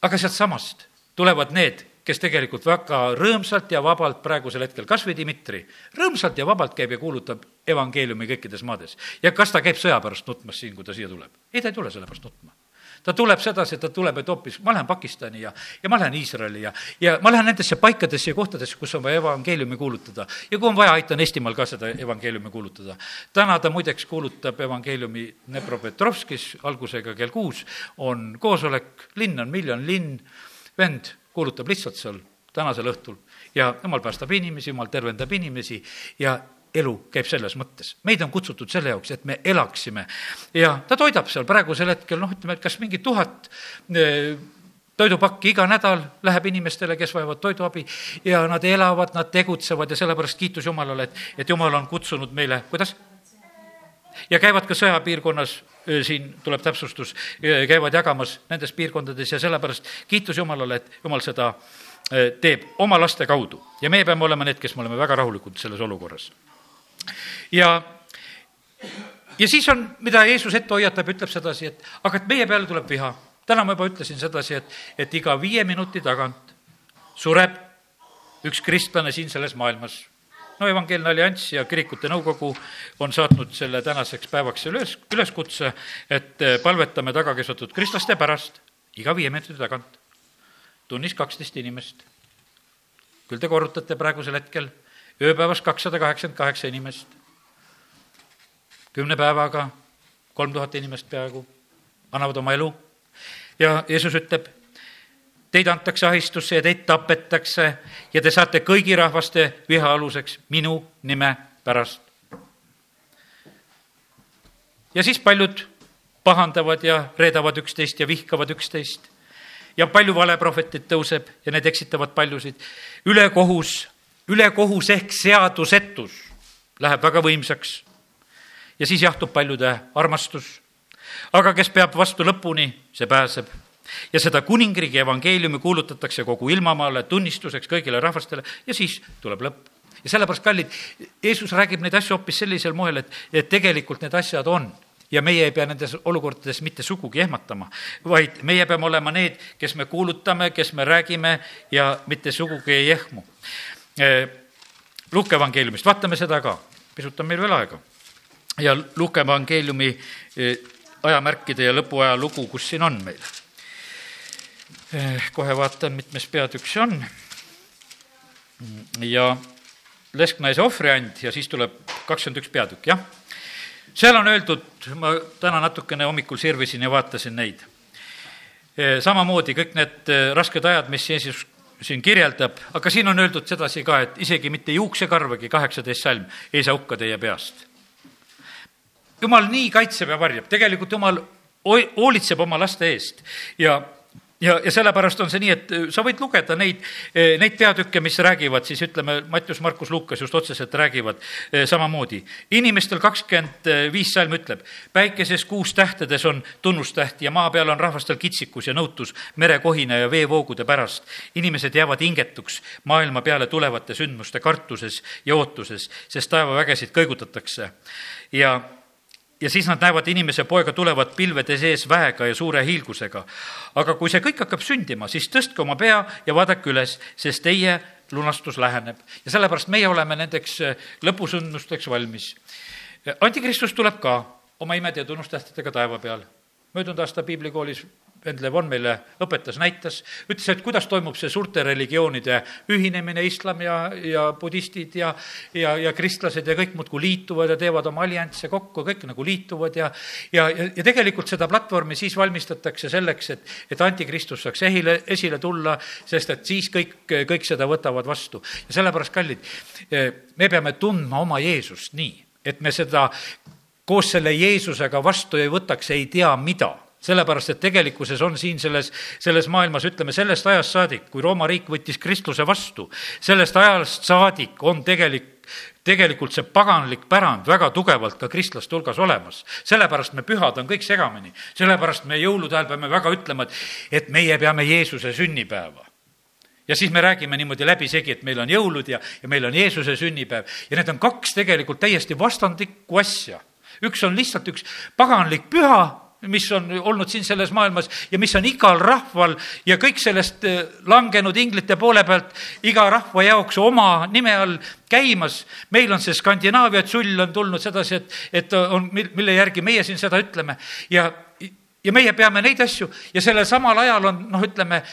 aga sealtsamast tulevad need, kes tegelikult väga rõõmsalt ja vabalt praegusel hetkel, kas või Dmitri, rõõmsalt ja vabalt käib ja kuulutab evangeeliumi kõikides maades. ja kas ta käib sõja pärast nutmas siin, kui ta siia tuleb? ei, ta ei tule selle pärast nutma ta tuleb sedasi, et ta tuleb, et hoopis ma lähen Pakistani ja, ja ma lähen Iisraeli ja, ja ma lähen nendesse paikadesse ja kohtadesse, kus on vaja evangeeliumi kuulutada. ja kui on vaja, aitan Eestimaal ka seda evangeeliumi kuulutada. täna ta muideks kuulutab evangeeliumi Dnepropetrovskis algusega kell kuus, on koosolek, linn on miljon linn, vend kuulutab lihtsalt seal tänasel õhtul ja jumal päästab inimesi, jumal tervendab inimesi ja elu käib selles mõttes. meid on kutsutud selle jaoks, et me elaksime. ja ta toidab seal praegusel hetkel, noh, ütleme, et kas mingi tuhat eh, toidupakki iga nädal läheb inimestele, kes vajavad toiduabi ja nad elavad, nad tegutsevad ja sellepärast kiitus Jumalale, et, et Jumal on kutsunud meile, kuidas? ja käivad ka sõjapiirkonnas, eh, siin tuleb täpsustus, eh, käivad jagamas nendes piirkondades ja sellepärast kiitus Jumalale, et Jumal seda teeb oma laste kaudu ja meie peame olema need, kes me oleme väga rahulikud selles olukorras ja, ja siis on, mida Jeesus ette hoiatab, ütleb sedasi, et aga et meie peale tuleb viha. täna ma juba ütlesin sedasi, et, et iga viie minuti tagant sureb üks kristlane siin selles maailmas. no evangeelne allianss ja kirikute nõukogu on saatnud selle tänaseks päevaks üles, üleskutse, et palvetame tagakiusatud kristlaste pärast iga viie minuti tagant. tunnis kaksteist inimest. küll te korrutate praegusel hetkel ööpäevas kakssada kaheksakümmend kaheksa inimest. kümne päevaga kolm tuhat inimest peaaegu annavad oma elu ja Jeesus ütleb, teid antakse ahistusse ja teid tapetakse ja te saate kõigi rahvaste viha aluseks minu nime pärast. ja siis paljud pahandavad ja reedavad üksteist ja vihkavad üksteist ja palju valeprohvetit tõuseb ja need eksitavad paljusid. ülekohus ülekohus ehk seadusetus läheb väga võimsaks ja siis jahtub paljude armastus. aga kes peab vastu lõpuni, see pääseb. ja seda kuningriigi evangeeliumi kuulutatakse kogu ilmamaale tunnistuseks kõigile rahvastele ja siis tuleb lõpp. ja sellepärast, kallid, Jeesus räägib neid asju hoopis sellisel moel, et, et tegelikult need asjad on ja meie ei pea nendes olukordades mitte sugugi ehmatama, vaid meie peame olema need, kes me kuulutame, kes me räägime ja mitte sugugi ei ehmu. Eh, Luuke evangeeliumist, vaatame seda ka, pisut on meil veel aega. ja Luuke evangeeliumi eh, ajamärkide ja lõpuaja lugu, kus siin on meil. Eh, kohe vaatan, mitmes peatükk see on. ja lesknaise ohvriand ja siis tuleb kakskümmend üks peatükk, jah. seal on öeldud, ma täna natukene hommikul sirvisin ja vaatasin neid. samamoodi kõik need rasked ajad, mis Jeesus siin kirjeldab, aga siin on öeldud sedasi ka, et isegi mitte juuksekarvagi, kaheksateist salm, ei saa hukka teie peast. jumal nii kaitseb ja varjab, tegelikult jumal hoolitseb oma laste eest ja ja, ja sellepärast on see nii, et äh, sa võid lugeda neid, äh, neid peatükke, mis räägivad siis ütleme, Mattius, Markus, Lukas just otseselt räägivad äh, samamoodi. inimestel kakskümmend viis salm ütleb, päikeses kuus tähtedes on tunnustäht ja maa peal on rahvastel kitsikus ja nõutus merekohina ja veevoogude pärast. inimesed jäävad hingetuks maailma peale tulevate sündmuste kartuses ja ootuses, sest taevavägesid kõigutatakse ja ja siis nad näevad inimese poega tulevat pilvede sees väega ja suure hiilgusega. aga kui see kõik hakkab sündima, siis tõstke oma pea ja vaadake üles, sest teie lunastus läheneb. ja sellepärast meie oleme nendeks lõpusündmusteks valmis. antikristus tuleb ka oma imede ja tunnustähtedega taeva peal. möödunud aasta piiblikoolis vend Levon meile õpetas, näitas, ütles, et kuidas toimub see suurte religioonide ühinemine, islam ja, ja budistid ja, ja, ja kristlased ja kõik muudkui liituvad ja teevad oma alliansse kokku, kõik nagu liituvad ja, ja, ja, ja tegelikult seda platvormi siis valmistatakse selleks, et, et antikristus saaks esile, esile tulla, sest et siis kõik, kõik seda võtavad vastu. ja sellepärast, kallid, me peame tundma oma Jeesust nii, et me seda koos selle Jeesusega vastu ei võtaks ei tea mida sellepärast, et tegelikkuses on siin selles, selles maailmas, ütleme, sellest ajast saadik, kui Rooma riik võttis kristluse vastu, sellest ajast saadik on tegelik tegelikult see paganlik pärand väga tugevalt ka kristlaste hulgas olemas. sellepärast me pühad on kõik segamini, sellepärast me jõulude ajal peame väga ütlema, et, et meie peame Jeesuse sünnipäeva ja siis me räägime niimoodi läbisegi, et meil on jõulud ja, ja meil on Jeesuse sünnipäev ja need on kaks tegelikult täiesti vastandlikku asja. üks on lihtsalt üks paganlik püha mis on olnud siin selles maailmas ja mis on igal rahval ja kõik sellest eh, langenud inglite poole pealt iga rahva jaoks oma nime all käimas. meil on see Skandinaavia tsull on tulnud sedasi, et, et on, mille järgi meie siin seda ütleme ja, ja meie peame neid asju ja sellel samal ajal on noh, ütleme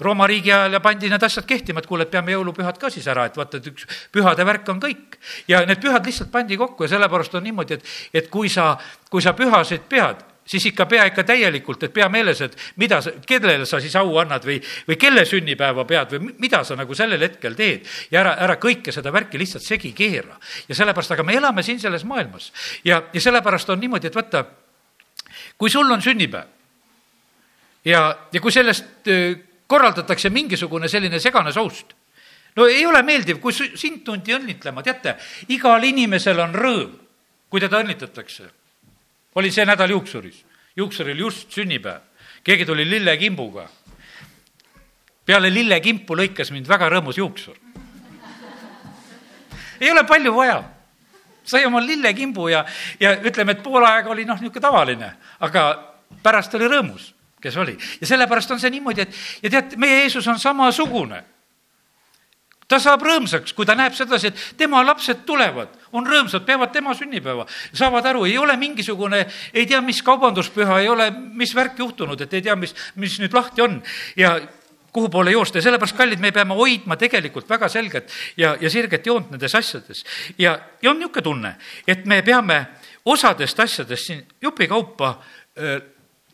Rooma riigi ajal ja pandi need asjad kehtima, et kuule, et peame jõulupühad ka siis ära, et vaata, et üks pühade värk on kõik. ja need pühad lihtsalt pandi kokku ja sellepärast on niimoodi, et, et kui sa, kui sa pühasid pead, siis ikka pea ikka täielikult, et pea meeles, et mida sa, kellele sa siis au annad või, või kelle sünnipäeva pead või mida sa nagu sellel hetkel teed. ja ära, ära kõike seda värki lihtsalt segi keera. ja sellepärast, aga me elame siin selles maailmas ja, ja sellepärast on niimoodi, et vaata, kui sul on sünnipäev ja, ja kui sellest korraldatakse mingisugune selline segane soust, no ei ole meeldiv, kui sind tunti õnnitlema, teate, igal inimesel on rõõm, kui teda õnnitletakse olin see nädal juuksuris, juuksuril just sünnipäev, keegi tuli lillekimbuga. peale lillekimpu lõikas mind väga rõõmus juuksur. ei ole palju vaja sai oma lillekimbu ja, ja ütleme, et pool aega oli noh, niisugune tavaline, aga pärast oli rõõmus, kes oli. ja sellepärast on see niimoodi, et ja tead, meie Jeesus on samasugune ta saab rõõmsaks, kui ta näeb sedasi, et tema lapsed tulevad, on rõõmsad, peavad tema sünnipäeva, saavad aru, ei ole mingisugune, ei tea, mis kaubanduspüha, ei ole, mis värk juhtunud, et ei tea, mis, mis nüüd lahti on. Ja kuhu poole joosta. Ja sellepärast, kallid, me peame hoidma tegelikult väga selget ja, ja sirget joont nendes asjades. ja, ja on niisugune tunne, et me peame osadest asjadest siin jupikaupa äh,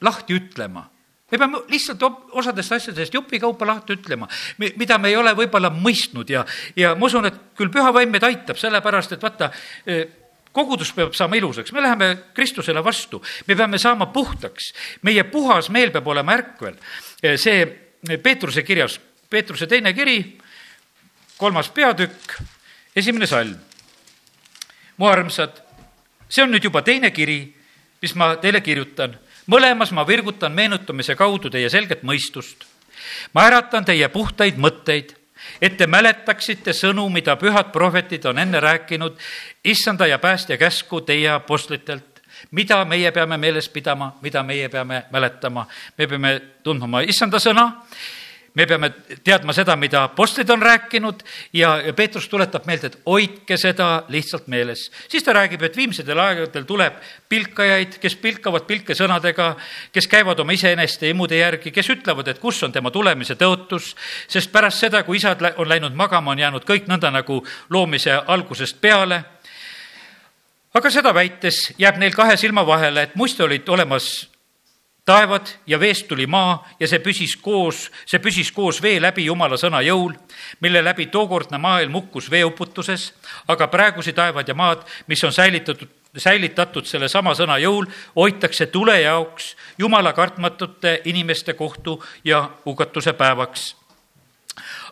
lahti ütlema me peame lihtsalt osadest asjadest jupikaupa lahti ütlema, mida me ei ole võib-olla mõistnud ja, ja ma usun, et küll püha vaim meid aitab, sellepärast et vaata, e, kogudus peab saama ilusaks, me läheme Kristusele vastu, me peame saama puhtaks, meie puhas meel peab olema ärkvel. E, see Peetruse kirjas, Peetruse teine kiri, kolmas peatükk, esimene salm. mu armsad, see on nüüd juba teine kiri, mis ma teile kirjutan mõlemas ma virgutan meenutamise kaudu teie selget mõistust. ma äratan teie puhtaid mõtteid, et te mäletaksite sõnu, mida pühad prohvetid on enne rääkinud, issanda ja päästja käsku teie apostlitelt mida meie peame meeles pidama, mida meie peame mäletama. me peame tundma oma issanda sõna me peame teadma seda, mida apostlid on rääkinud ja, Peetrus tuletab meelde, et hoidke seda lihtsalt meeles. siis ta räägib, et viimsetel aegadel tuleb pilkajaid, kes pilkavad pilke sõnadega, kes käivad oma iseeneste imude järgi, kes ütlevad, et kus on tema tulemise tõotus, sest pärast seda, kui isad on läinud magama, on jäänud kõik nõnda nagu loomise algusest peale aga seda väites jääb neil kahe silma vahele, et muiste olid olemas taevad ja veest tuli maa ja see püsis koos, see püsis koos vee läbi Jumala sõna jõul, mille läbi tookordne maailm hukkus veeuputuses, aga praegusi taevad ja maad, mis on säilitatud, säilitatud sellesama sõna jõul, hoitakse tule jaoks Jumala kartmatute inimeste kohtu ja hukatuse päevaks.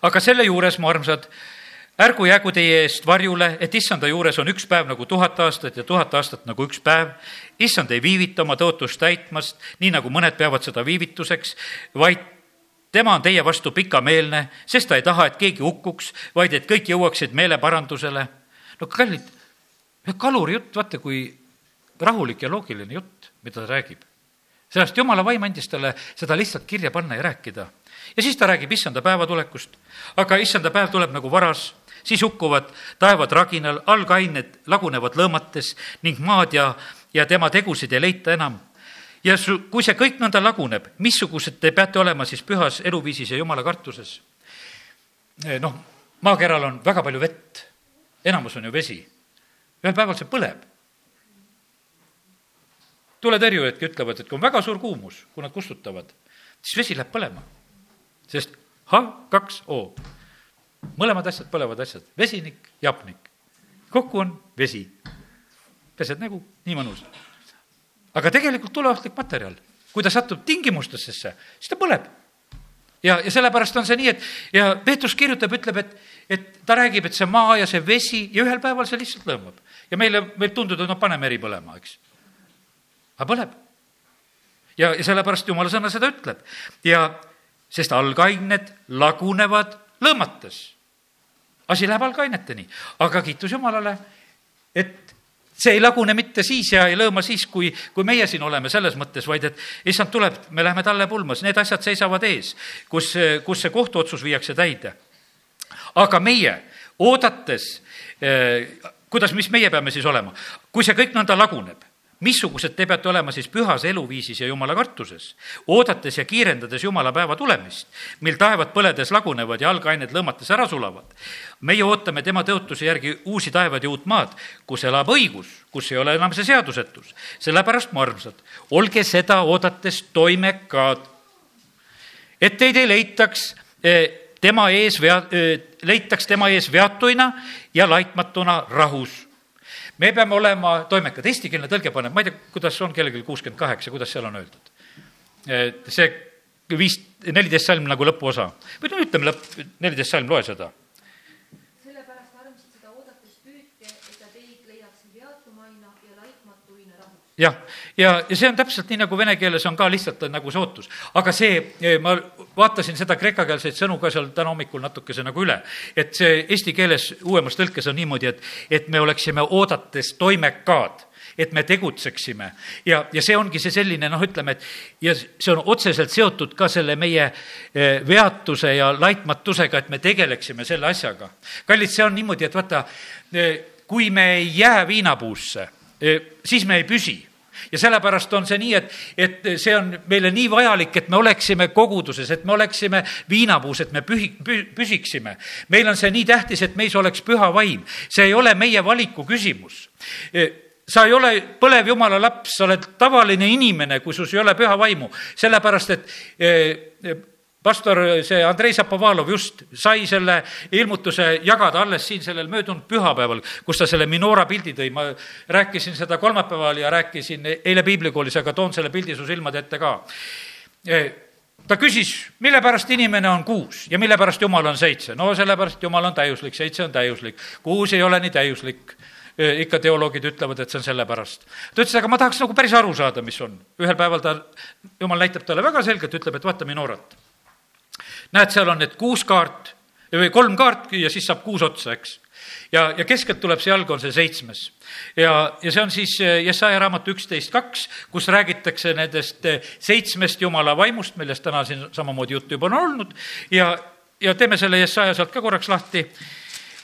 aga selle juures, mu armsad, ärgu jäägu teie eest varjule, et issanda juures on üks päev nagu tuhat aastat ja tuhat aastat nagu üks päev. issand ei viivita oma tõotust täitmast, nii nagu mõned peavad seda viivituseks, vaid tema on teie vastu pikameelne, sest ta ei taha, et keegi hukkuks, vaid et kõik jõuaksid meeleparandusele. no kallid, kaluri jutt, vaata, kui rahulik ja loogiline jutt, mida ta räägib. sellest jumala vaim andis talle seda lihtsalt kirja panna ja rääkida. ja siis ta räägib issanda päeva tulekust, aga issanda päev tuleb nagu varas, siis hukkuvad taevad raginal, algained lagunevad lõõmates ning maad ja, ja tema tegusid ei leita enam ja su, kui see kõik nõnda laguneb, missugused te peate olema siis pühas eluviisis ja jumala kartuses? noh, maakeral on väga palju vett, enamus on ju vesi. ühel päeval see põleb. tuletõrjujadki ütlevad, et kui on väga suur kuumus, kui nad kustutavad, siis vesi läheb põlema. sest H2O, mõlemad asjad põlevad asjad, vesinik ja hapnik. kokku on vesi. pesed nägu, nii mõnus aga tegelikult tuleohtlik materjal. kui ta satub tingimustesse, siis ta põleb. ja, ja sellepärast on see nii, et ja Peetrus kirjutab, ütleb, et, et ta räägib, et see maa ja see vesi ja ühel päeval see lihtsalt lõõmab. ja meile võib tunduda, et no paneme eri põlema, eks. aga põleb. ja, ja sellepärast jumala sõna seda ütleb ja sest algained lagunevad lõõmates. asi läheb algaineteni, aga kiitus Jumalale, et see ei lagune mitte siis ja ei lõõma siis, kui, kui meie siin oleme selles mõttes, vaid et issand tuleb, me läheme talle pulmas, need asjad seisavad ees, kus, kus see kohtuotsus viiakse täide. aga meie, oodates eh,, kuidas, mis meie peame siis olema, kui see kõik nõnda laguneb missugused te peate olema siis pühas eluviisis ja jumala kartuses, oodates ja kiirendades jumala päeva tulemist, mil taevad põledes lagunevad ja algained lõõmates ära sulavad. meie ootame tema tõotuse järgi uusi taevad ja uut maad, kus elab õigus, kus ei ole enam see seadusetus. sellepärast, mu armsad, olge seda oodates toimekad, et teid ei leitaks eh, tema ees vea-, eh, leitaks tema ees veatuina ja laitmatuna rahus me peame olema toimekad, eestikeelne tõlge paneb, ma ei tea, kuidas on kellelgi kuuskümmend kaheksa, kuidas seal on öeldud? et see viis, neliteist salm nagu lõpuosa. Või no ütleme lõpp, neliteist salm, loe seda. Jah, ja, ja see on täpselt nii, nagu vene keeles on ka lihtsalt nagu see ootus. aga see, eh, ma vaatasin seda kreekakeelseid sõnu ka seal täna hommikul natukese nagu üle, et see eesti keeles uuemas tõlkes on niimoodi, et, et me oleksime oodates toimekad et me tegutseksime ja, ja see ongi see selline noh, ütleme, et ja see on otseselt seotud ka selle meie eh, veatuse ja laitmatusega, et me tegeleksime selle asjaga. kallid, see on niimoodi, et vaata, kui me ei jää viinapuusse siis me ei püsi ja sellepärast on see nii, et, et see on meile nii vajalik, et me oleksime koguduses, et me oleksime viinapuus, et me pühi, pü-, püsiksime. meil on see nii tähtis, et meis oleks püha vaim. see ei ole meie valiku küsimus sa ei ole põlev jumala laps, sa oled tavaline inimene, kui sus ei ole püha vaimu, sellepärast et pastor, see Andrei Zapovalov just sai selle ilmutuse jagada alles siin sellel möödunud pühapäeval, kus ta selle Minora pildi tõi, ma rääkisin seda kolmapäeval ja rääkisin eile piiblikoolis, aga toon selle pildi su silmade ette ka. E, ta küsis, mille pärast inimene on kuus ja mille pärast Jumal on seitse. no sellepärast Jumal on täiuslik, seitse on täiuslik, kuus ei ole nii täiuslik e, ikka teoloogid ütlevad, et see on sellepärast. ta ütles, aga ma tahaks nagu päris aru saada, mis on. ühel päeval ta, jumal näitab talle väga selgelt, ütleb, et vaata Minorat näed, seal on need kuus kaart või kolm kaarti ja siis saab kuus otsa, eks. ja, ja keskelt tuleb see jalg, on see seitsmes. ja, ja see on siis eh, Jesaja raamatu üksteist kaks, kus räägitakse nendest eh, seitsmest jumala vaimust, millest täna siin samamoodi juttu juba on olnud ja, ja teeme selle Jesaja sealt ka korraks lahti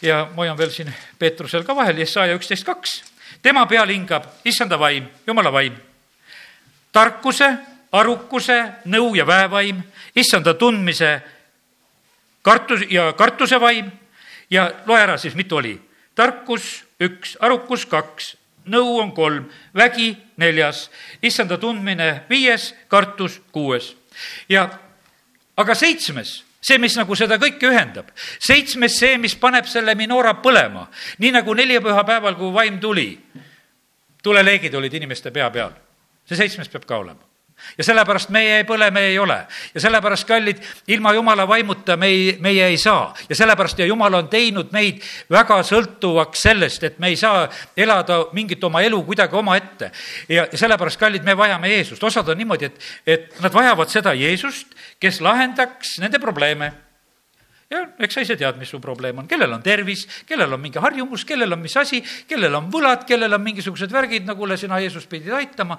ja ma hoian veel siin Peetrusel ka vahel, Jesaja üksteist kaks. tema peal hingab issanda vaim, jumala vaim, tarkuse, arukuse, nõu ja väevaim, issanda tundmise kartus ja kartuse vaim ja loe ära siis, mitu oli. tarkus üks, arukus kaks, nõu on kolm, vägi neljas, issanda tundmine viies, kartus kuues. ja aga seitsmes, see, mis nagu seda kõike ühendab, seitsmes see, mis paneb selle minoora põlema, nii nagu nelipühapäeval, kui vaim tuli, tuleleegid olid inimeste pea peal. see seitsmes peab ka olema ja sellepärast meie ei põle, me ei ole. ja sellepärast, kallid, ilma jumala vaimuta me ei, meie ei saa. ja sellepärast ja jumal on teinud meid väga sõltuvaks sellest, et me ei saa elada mingit oma elu kuidagi omaette. ja, sellepärast, kallid, me vajame Jeesust. osad on niimoodi, et, et nad vajavad seda Jeesust, kes lahendaks nende probleeme ja eks sa ise tead, mis su probleem on, kellel on tervis, kellel on mingi harjumus, kellel on mis asi, kellel on võlad, kellel on mingisugused värgid, no kuule, sina, Jeesus, pidid aitama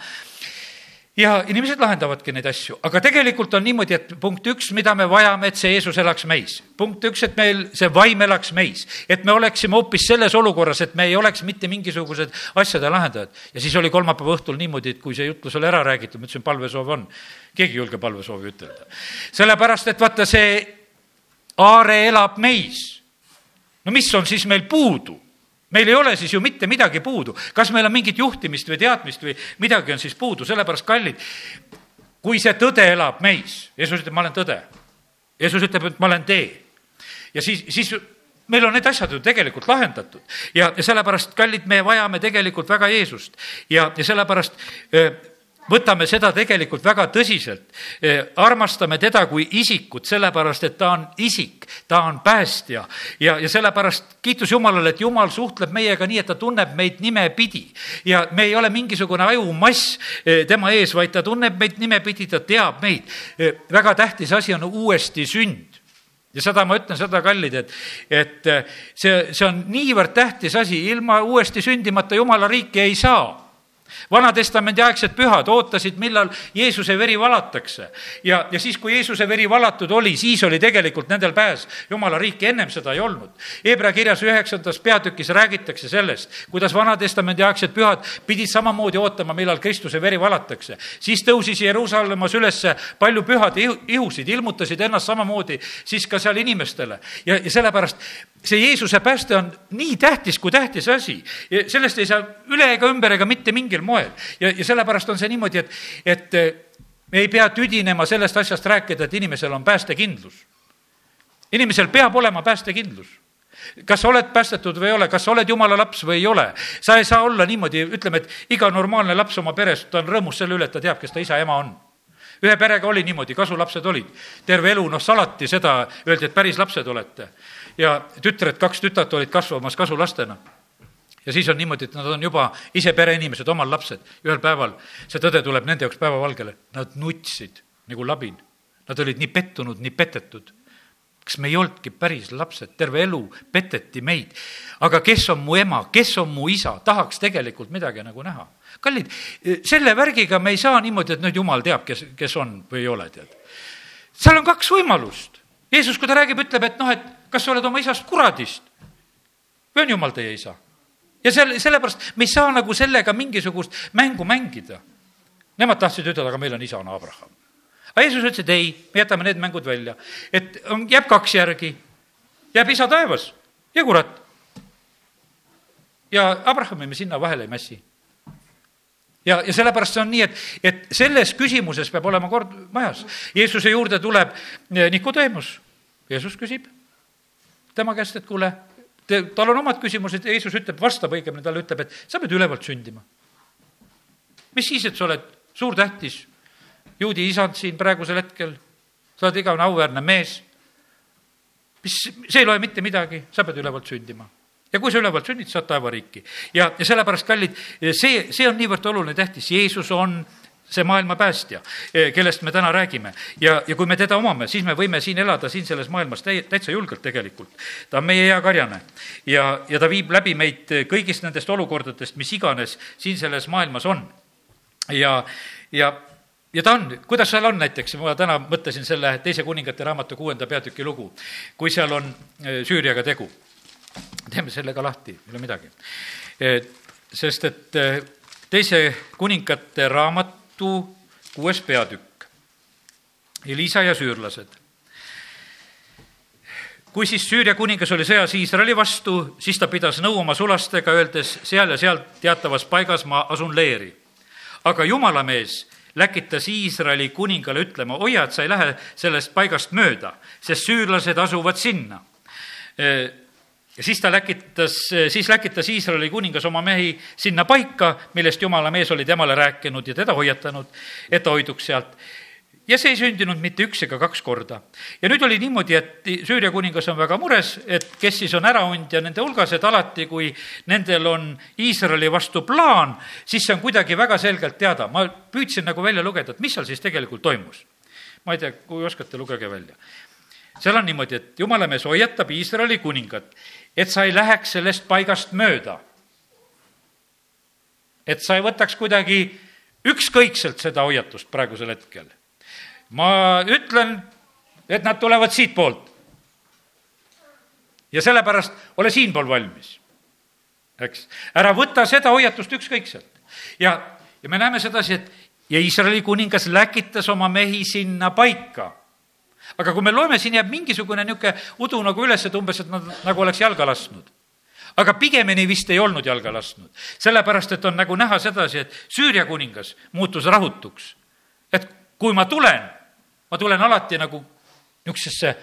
ja inimesed lahendavadki neid asju, aga tegelikult on niimoodi, et punkt üks, mida me vajame, et see Jeesus elaks meis. punkt üks, et meil see vaim elaks meis, et me oleksime hoopis selles olukorras, et me ei oleks mitte mingisugused asjade lahendajad. ja siis oli kolmapäeva õhtul niimoodi, et kui see jutlus oli ära räägitud, ma ütlesin, palvesoov on. keegi ei julge palvesoovi ütelda. sellepärast, et vaata, see aare elab meis. no mis on siis meil puudu? Meil ei ole siis ju mitte midagi puudu, kas meil on mingit juhtimist või teadmist või midagi on siis puudu, sellepärast kallid, kui see tõde elab meis, Jeesus ütleb, ma olen tõde. Jeesus ütleb, et ma olen tee. ja siis, siis meil on need asjad ju tegelikult lahendatud ja, ja sellepärast, kallid, me vajame tegelikult väga Jeesust ja, ja sellepärast võtame seda tegelikult väga tõsiselt. Eh, armastame teda kui isikut, sellepärast et ta on isik, ta on päästja ja, ja sellepärast kiitus Jumalale, et Jumal suhtleb meiega nii, et ta tunneb meid nimepidi. ja me ei ole mingisugune ajumass eh, tema ees, vaid ta tunneb meid nimepidi, ta teab meid. Eh, väga tähtis asi on uuesti sünd ja seda ma ütlen, seda kallid, et, et see, see on niivõrd tähtis asi, ilma uuesti sündimata jumala riiki ei saa Vana-testamendi aegsed pühad ootasid, millal Jeesuse veri valatakse. ja, ja siis, kui Jeesuse veri valatud oli, siis oli tegelikult nendel pääs Jumala riiki, ennem seda ei olnud. Hebra kirjas üheksandas peatükis räägitakse sellest, kuidas Vana-testamendi aegsed pühad pidid samamoodi ootama, millal Kristuse veri valatakse. siis tõusis Jeruusalemmas üles palju pühade ihusid, ilmutasid ennast samamoodi siis ka seal inimestele. ja, ja sellepärast see Jeesuse pääste on nii tähtis kui tähtis asi. sellest ei saa üle ega ümber ega mitte mingil moel. ja, ja sellepärast on see niimoodi, et, et me ei pea tüdinema sellest asjast rääkida, et inimesel on päästekindlus. inimesel peab olema päästekindlus kas sa oled päästetud või ei ole, kas sa oled jumala laps või ei ole. sa ei saa olla niimoodi, ütleme, et iga normaalne laps oma peres, ta on rõõmus selle üle, et ta teab, kes ta isa, ema on ühe perega oli niimoodi, kasulapsed olid. terve elu, noh, salati seda, öeldi, et päris lapsed olete ja tütred, kaks tütart olid kasvamas kasulastena. ja siis on niimoodi, et nad on juba ise pereinimesed, omal lapsed. ühel päeval see tõde tuleb nende jaoks päevavalgele, nad nutsid nagu labin. Nad olid nii pettunud, nii petetud kas me ei olnudki päris lapsed, terve elu peteti meid. aga kes on mu ema, kes on mu isa, tahaks tegelikult midagi nagu näha. kallid, selle värgiga me ei saa niimoodi, et nüüd jumal teab, kes, kes on või ei ole, tead. seal on kaks võimalust. Jeesus, kui ta räägib, ütleb, et noh, et kas sa oled oma isast kuradist või on jumal teie isa? ja seal, sellepärast me ei saa nagu sellega mingisugust mängu mängida. Nemad tahtsid ütelda, aga meil on isa, on Abraham. aga Jeesus ütles, et ei, me jätame need mängud välja, et on, jääb kaks järgi, jääb isa taevas ja kurat. ja Abrahami me sinna vahele ei mässi ja, ja sellepärast see on nii, et, et selles küsimuses peab olema kord majas. Jeesuse juurde tuleb Nikodeemus. Jeesus küsib tema käest, et kuule, tal on omad küsimused, Jeesus ütleb, vastab õigemini, talle ütleb, et sa pead ülevalt sündima. mis siis, et sa oled suur tähtis juudi isand siin praegusel hetkel, sa oled igavene auväärne mees, mis, see ei loe mitte midagi, sa pead ülevalt sündima ja kui sa ülevalt sünnid, saad taevariiki. ja, ja sellepärast, kallid, see, see on niivõrd oluline, tähtis, Jeesus on see maailma päästja, eh, kellest me täna räägime. ja, ja kui me teda omame, siis me võime siin elada, siin selles maailmas täi-, täitsa julgelt tegelikult. ta on meie hea karjane ja, ja ta viib läbi meid kõigist nendest olukordadest, mis iganes siin selles maailmas on. ja, ja ja ta on, kuidas seal on näiteks, ma täna mõtlesin selle teise kuningate raamatu kuuenda peatüki lugu, kui seal on eh, Süüriaga tegu. teeme selle ka lahti, ei ole midagi. Eh, sest et teise kuningate raamat raamatu kuues peatükk. Elisa ja süürlased. kui siis Süüria kuningas oli sõjas Iisraeli vastu, siis ta pidas nõu oma sulastega, öeldes seal ja seal teatavas paigas ma asun leeri. aga jumalamees läkitas Iisraeli kuningale ütlema, hoia, et sa ei lähe sellest paigast mööda, sest süürlased asuvad sinna ja siis ta läkitas, siis läkitas Iisraeli kuningas oma mehi sinna paika, millest jumala mees oli temale rääkinud ja teda hoiatanud, et ta hoiduks sealt. ja see ei sündinud mitte üks ega kaks korda. ja nüüd oli niimoodi, et Süüria kuningas on väga mures, et kes siis on äraundja nende hulgas, et alati, kui nendel on Iisraeli vastu plaan, siis see on kuidagi väga selgelt teada. ma püüdsin nagu välja lugeda, et mis seal siis tegelikult toimus. ma ei tea, kui oskate, lugege välja seal on niimoodi, et jumala mees hoiatab Iisraeli kuningat, et sa ei läheks sellest paigast mööda. et sa ei võtaks kuidagi ükskõikselt seda hoiatust praegusel hetkel. ma ütlen, et nad tulevad siitpoolt. ja sellepärast ole siinpool valmis, eks. ära võta seda hoiatust ükskõikselt. ja, ja me näeme sedasi, et ja Iisraeli kuningas läkitas oma mehi sinna paika aga kui me loeme, siin jääb mingisugune niisugune udu nagu üles, et umbes, et nad nagu oleks jalga lasknud. aga pigemini vist ei olnud jalga lasknud, sellepärast et on nagu näha sedasi, et Süüria kuningas muutus rahutuks. et kui ma tulen, ma tulen alati nagu niisugusesse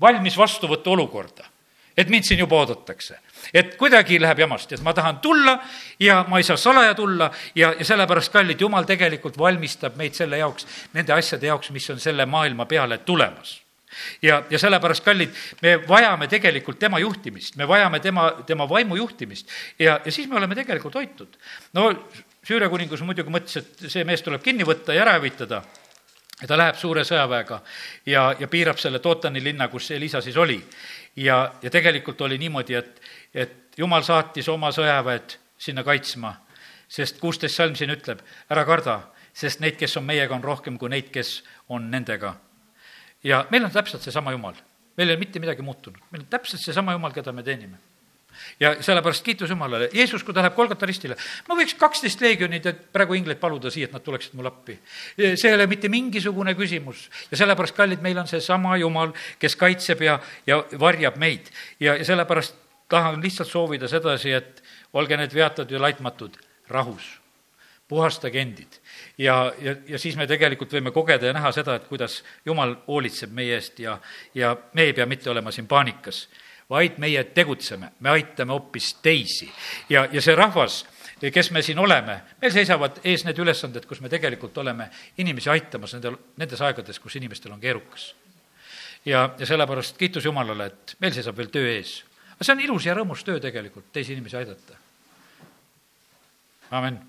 valmis vastuvõtu olukorda et mind siin juba oodatakse. et kuidagi läheb jamast, et ma tahan tulla ja ma ei saa salaja tulla ja, ja sellepärast, kallid, jumal tegelikult valmistab meid selle jaoks, nende asjade jaoks, mis on selle maailma peale tulemas. Ja, ja sellepärast, kallid, me vajame tegelikult tema juhtimist, me vajame tema, tema vaimu juhtimist. Ja, ja siis me oleme tegelikult hoitud. no Süüria kuningas muidugi mõtles, et see mees tuleb kinni võtta ja ära hävitada. Ja ta läheb suure sõjaväega ja, ja piirab selle Tootani linna, kus Elisa siis oli ja, ja tegelikult oli niimoodi, et, et jumal saatis oma sõjaväed sinna kaitsma, sest kuusteist salm siin ütleb, ära karda, sest neid, kes on meiega, on rohkem kui neid, kes on nendega. ja meil on täpselt seesama Jumal, meil ei ole mitte midagi muutunud, meil on täpselt seesama Jumal, keda me teenime ja sellepärast kiitus Jumalale, Jeesus, kui ta läheb Kolgata ristile, ma võiks kaksteist leegionit, et praegu ingleid paluda siia, et nad tuleksid mulle appi. see ei ole mitte mingisugune küsimus. Ja sellepärast, kallid, meil on seesama Jumal, kes kaitseb ja, ja varjab meid. ja, ja sellepärast tahan lihtsalt soovida sedasi, et olge need veatud ja laitmatud rahus, puhastage endid. Ja, ja, ja siis me tegelikult võime kogeda ja näha seda, et kuidas Jumal hoolitseb meie eest ja, ja me ei pea mitte olema siin paanikas vaid meie tegutseme, me aitame hoopis teisi. ja, ja see rahvas, kes me siin oleme, meil seisavad ees need ülesanded, kus me tegelikult oleme inimesi aitamas nendel, nendes aegades, kus inimestel on keerukas. ja, ja sellepärast kiitus Jumalale, et meil seisab veel töö ees. aga see on ilus ja rõõmus töö tegelikult, teisi inimesi aidata. amin